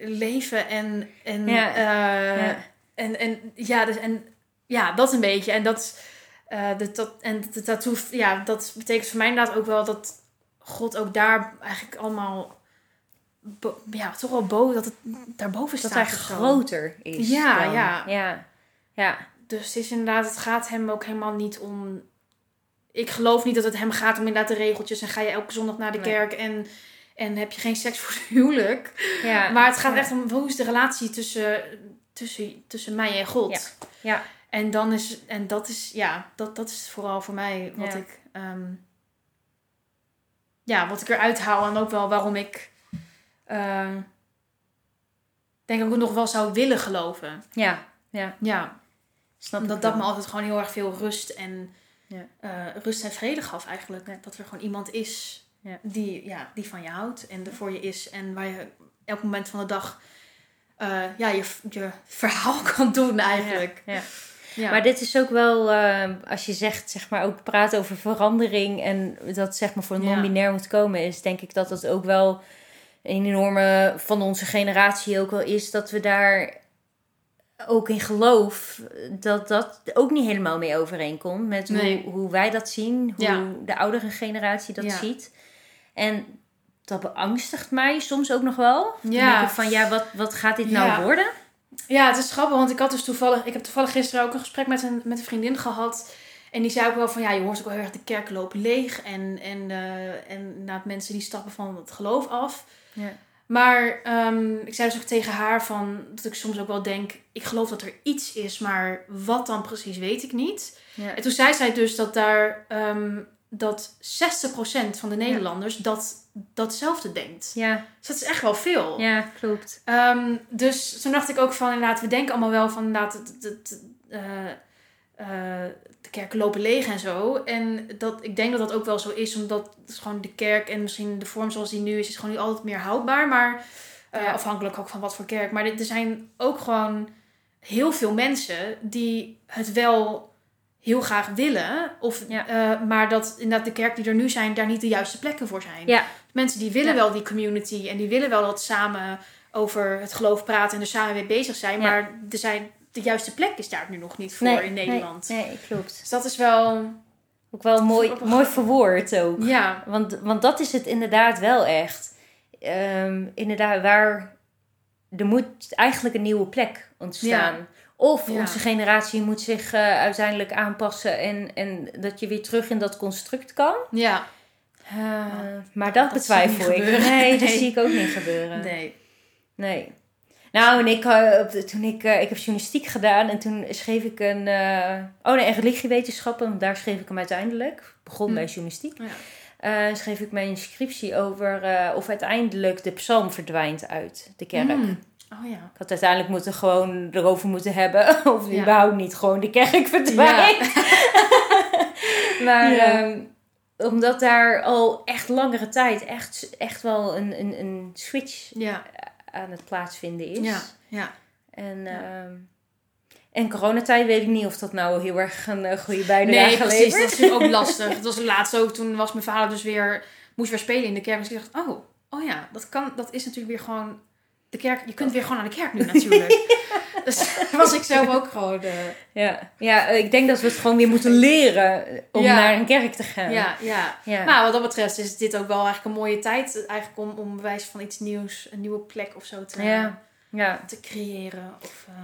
leven en, en, eh, en, en ja, dus, en ja, dat een beetje. En dat, eh de, dat, en de tattoo, ja, dat betekent voor mij inderdaad ook wel dat God ook daar eigenlijk allemaal ja, toch wel boven, dat het daarboven Dat staat. hij of zo. groter is. Ja, dan. ja. ja. Ja. Dus het is inderdaad, het gaat hem ook helemaal niet om. Ik geloof niet dat het hem gaat om inderdaad de regeltjes en ga je elke zondag naar de Nee. kerk en, en heb je geen seks voor het huwelijk. ja. Maar het gaat Ja. echt om hoe is de relatie tussen, tussen, tussen mij en God. Ja. Ja. En dan is, en dat is, ja, dat, dat is vooral voor mij wat Ja. ik, ehm, ja, wat ik eruit haal en ook wel waarom ik, ehm, denk ik ook nog wel zou willen geloven. Ja. Ja. Ja, Snap omdat dat wel. me altijd gewoon heel erg veel rust en, Ja. eh, rust en vrede gaf eigenlijk. Dat er gewoon iemand is die, ja, die van je houdt en er voor je is en waar je elk moment van de dag eh, ja, je, je verhaal kan doen eigenlijk. Ja. Ja. Maar dit is ook wel, eh, als je zegt, zeg maar, ook praat over verandering en dat zeg maar voor Ja. non-binair moet komen, is denk ik dat dat ook wel een enorme van onze generatie ook wel is, dat we daar ook in geloof dat dat ook niet helemaal mee overeenkomt met Nee. hoe, hoe wij dat zien, hoe Ja. de oudere generatie dat Ja. ziet. En dat beangstigt mij soms ook nog wel. Dan Ja. denk ik van, ja, wat, wat gaat dit nou worden? Ja, het is grappig, want ik had dus toevallig, ik heb toevallig gisteren ook een gesprek met een, met een vriendin gehad. En die zei ook wel van, ja, je hoort ook wel heel erg de kerken lopen leeg. En, en, eh en inderdaad mensen die stappen van het geloof af. Ja. Maar ehm, ik zei dus ook tegen haar van, dat ik soms ook wel denk, ik geloof dat er iets is, maar wat dan precies weet ik niet. Ja. En toen zei zij dus dat daar, ehm, dat 60% van de Nederlanders dat, datzelfde denkt. Ja, Dus dat is echt wel veel. ja, klopt. Ehm, dus toen dacht ik ook van inderdaad, we denken allemaal wel van inderdaad, het, het, eh, eh, de kerken lopen leeg en zo. En dat, ik denk dat dat ook wel zo is, omdat het is gewoon de kerk en misschien de vorm zoals die nu is, is gewoon nu altijd meer houdbaar. Maar eh, Ja. afhankelijk ook van wat voor kerk. Maar er zijn ook gewoon heel veel mensen die het wel heel graag willen. Of, Ja. maar dat inderdaad de kerk die er nu zijn, daar niet de juiste plekken voor zijn. Ja. Mensen die willen Ja. wel die community en die willen wel dat samen over het geloof praten en er samen mee bezig zijn. Ja. Maar er zijn, de juiste plek is daar nu nog niet voor Nee, in Nederland. Nee, nee, klopt. Dus dat is wel. Ook wel mooi, mooi verwoord ook. Ja, Want, want dat is het inderdaad wel echt. Ehm, inderdaad, waar er moet eigenlijk een nieuwe plek ontstaan. Of Ja. onze generatie moet zich eh, uiteindelijk aanpassen en, en dat je weer terug in dat construct kan. ja. Eh, maar dat, betwijfel ik. gebeuren. Nee, dat zie ik ook niet gebeuren. Nee. Nee. Nou, en ik, eh, toen ik, eh, ik heb journalistiek gedaan en toen schreef ik een, oh nee, en religiewetenschappen, want daar schreef ik hem uiteindelijk. Begon Hm. bij journalistiek. Ja. Eh, schreef ik mijn scriptie over of uiteindelijk de psalm verdwijnt uit de kerk. Mm. Oh ja. Ik had uiteindelijk moeten gewoon erover moeten hebben of Ja. überhaupt niet gewoon de kerk verdwijnt. maar Ja. ehm, omdat daar al echt langere tijd echt, echt wel een, een, een switch Ja. aan het plaatsvinden is. Ja. Ja. En, Ja. ehm, en coronatijd weet ik niet of dat nou heel erg een eh, goede Nee, bijdrage precies. levert. Dat is natuurlijk ook lastig. Het was laatst ook. Toen was mijn vader dus weer... Moest weer spelen in de kerk. Dus ik dacht, oh, oh ja. Dat, kan, dat is natuurlijk weer gewoon... De kerk, je kunt weer gewoon naar de kerk nu natuurlijk. Dus was ik zelf ook gewoon... eh, Ja. ja, ik denk dat we het gewoon weer moeten leren om Ja. naar een kerk te gaan. ja, ja. ja. Nou, wat dat betreft is dit ook wel eigenlijk een mooie tijd. Eigenlijk om, om bewijs van iets nieuws, een nieuwe plek of zo te, Ja. ja. te creëren. Of, eh,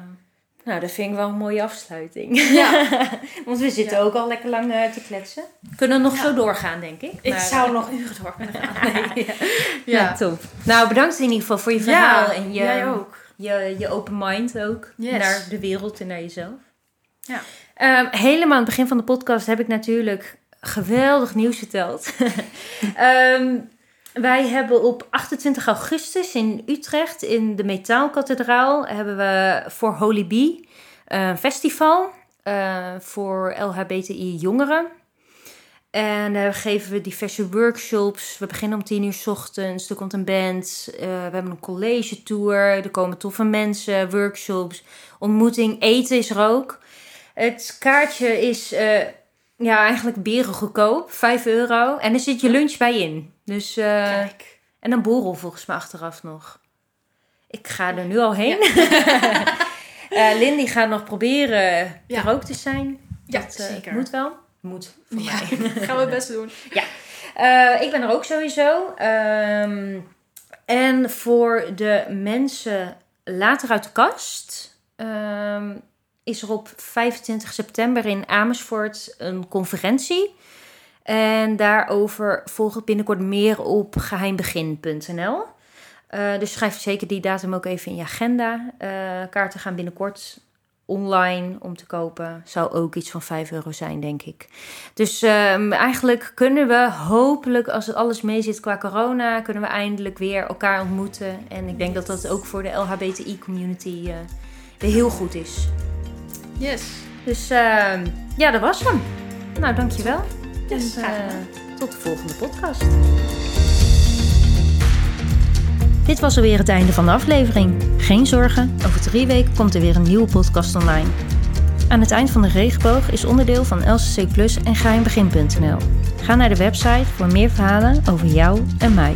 Nou, dat vind ik wel een mooie afsluiting. Ja, Want we zitten Ja. ook al lekker lang eh, te kletsen. Kunnen nog Ja. zo doorgaan, denk ik. ik Maar, zou nog uren door kunnen gaan. Nee. Ja. Ja. top. Nou, bedankt in ieder geval voor je verhaal. en je, jij ook. Je, je open mind ook. Yes. Naar de wereld en naar jezelf. Ja. Ehm, helemaal aan het begin van de podcast heb ik natuurlijk geweldig nieuws verteld. Ehm, wij hebben op 28 augustus in Utrecht in de Metaalkathedraal hebben we voor Holy Bee een festival eh, voor LHBTI jongeren. En daar geven we diverse workshops. We beginnen om 10 uur 's ochtends. Er komt een band. eh, we hebben een college tour. Er komen toffe mensen, workshops, ontmoeting. Eten is er ook. Het kaartje is eh, ja, eigenlijk beren goedkoop. 5 euro. En er zit je lunch bij in. Dus, eh, Kijk. en een borrel volgens mij achteraf nog. Ik ga er nu al heen. Eh, Lindy gaat nog proberen Ja. er ook te zijn. Ja, Dat, eh, zeker. Moet wel. Moet voor Ja, mij. gaan we het best doen. Eh, ik ben er ook sowieso. Ehm, En voor de mensen later uit de kast ehm, is er op 25 september in Amersfoort een conferentie. En daarover volgt binnenkort meer op geheimbegin.nl. Uh, dus schrijf zeker die datum ook even in je agenda. Uh, kaarten gaan binnenkort online om te kopen. Zou ook iets van 5 euro zijn, denk ik. Dus um, eigenlijk kunnen we hopelijk, als het alles mee zit qua corona, kunnen we eindelijk weer elkaar ontmoeten. En ik denk dat dat ook voor de LHBTI-community uh, weer heel goed is. Yes. Dus uh, ja, dat was hem. Nou, dankjewel. Yes, en, tot de volgende podcast. Dit was alweer het einde van de aflevering. Geen zorgen, over drie weken komt er weer een nieuwe podcast online. Aan het eind van de regenboog is onderdeel van LCC Plus en geheimbegin.nl. Ga naar de website voor meer verhalen over jou en mij.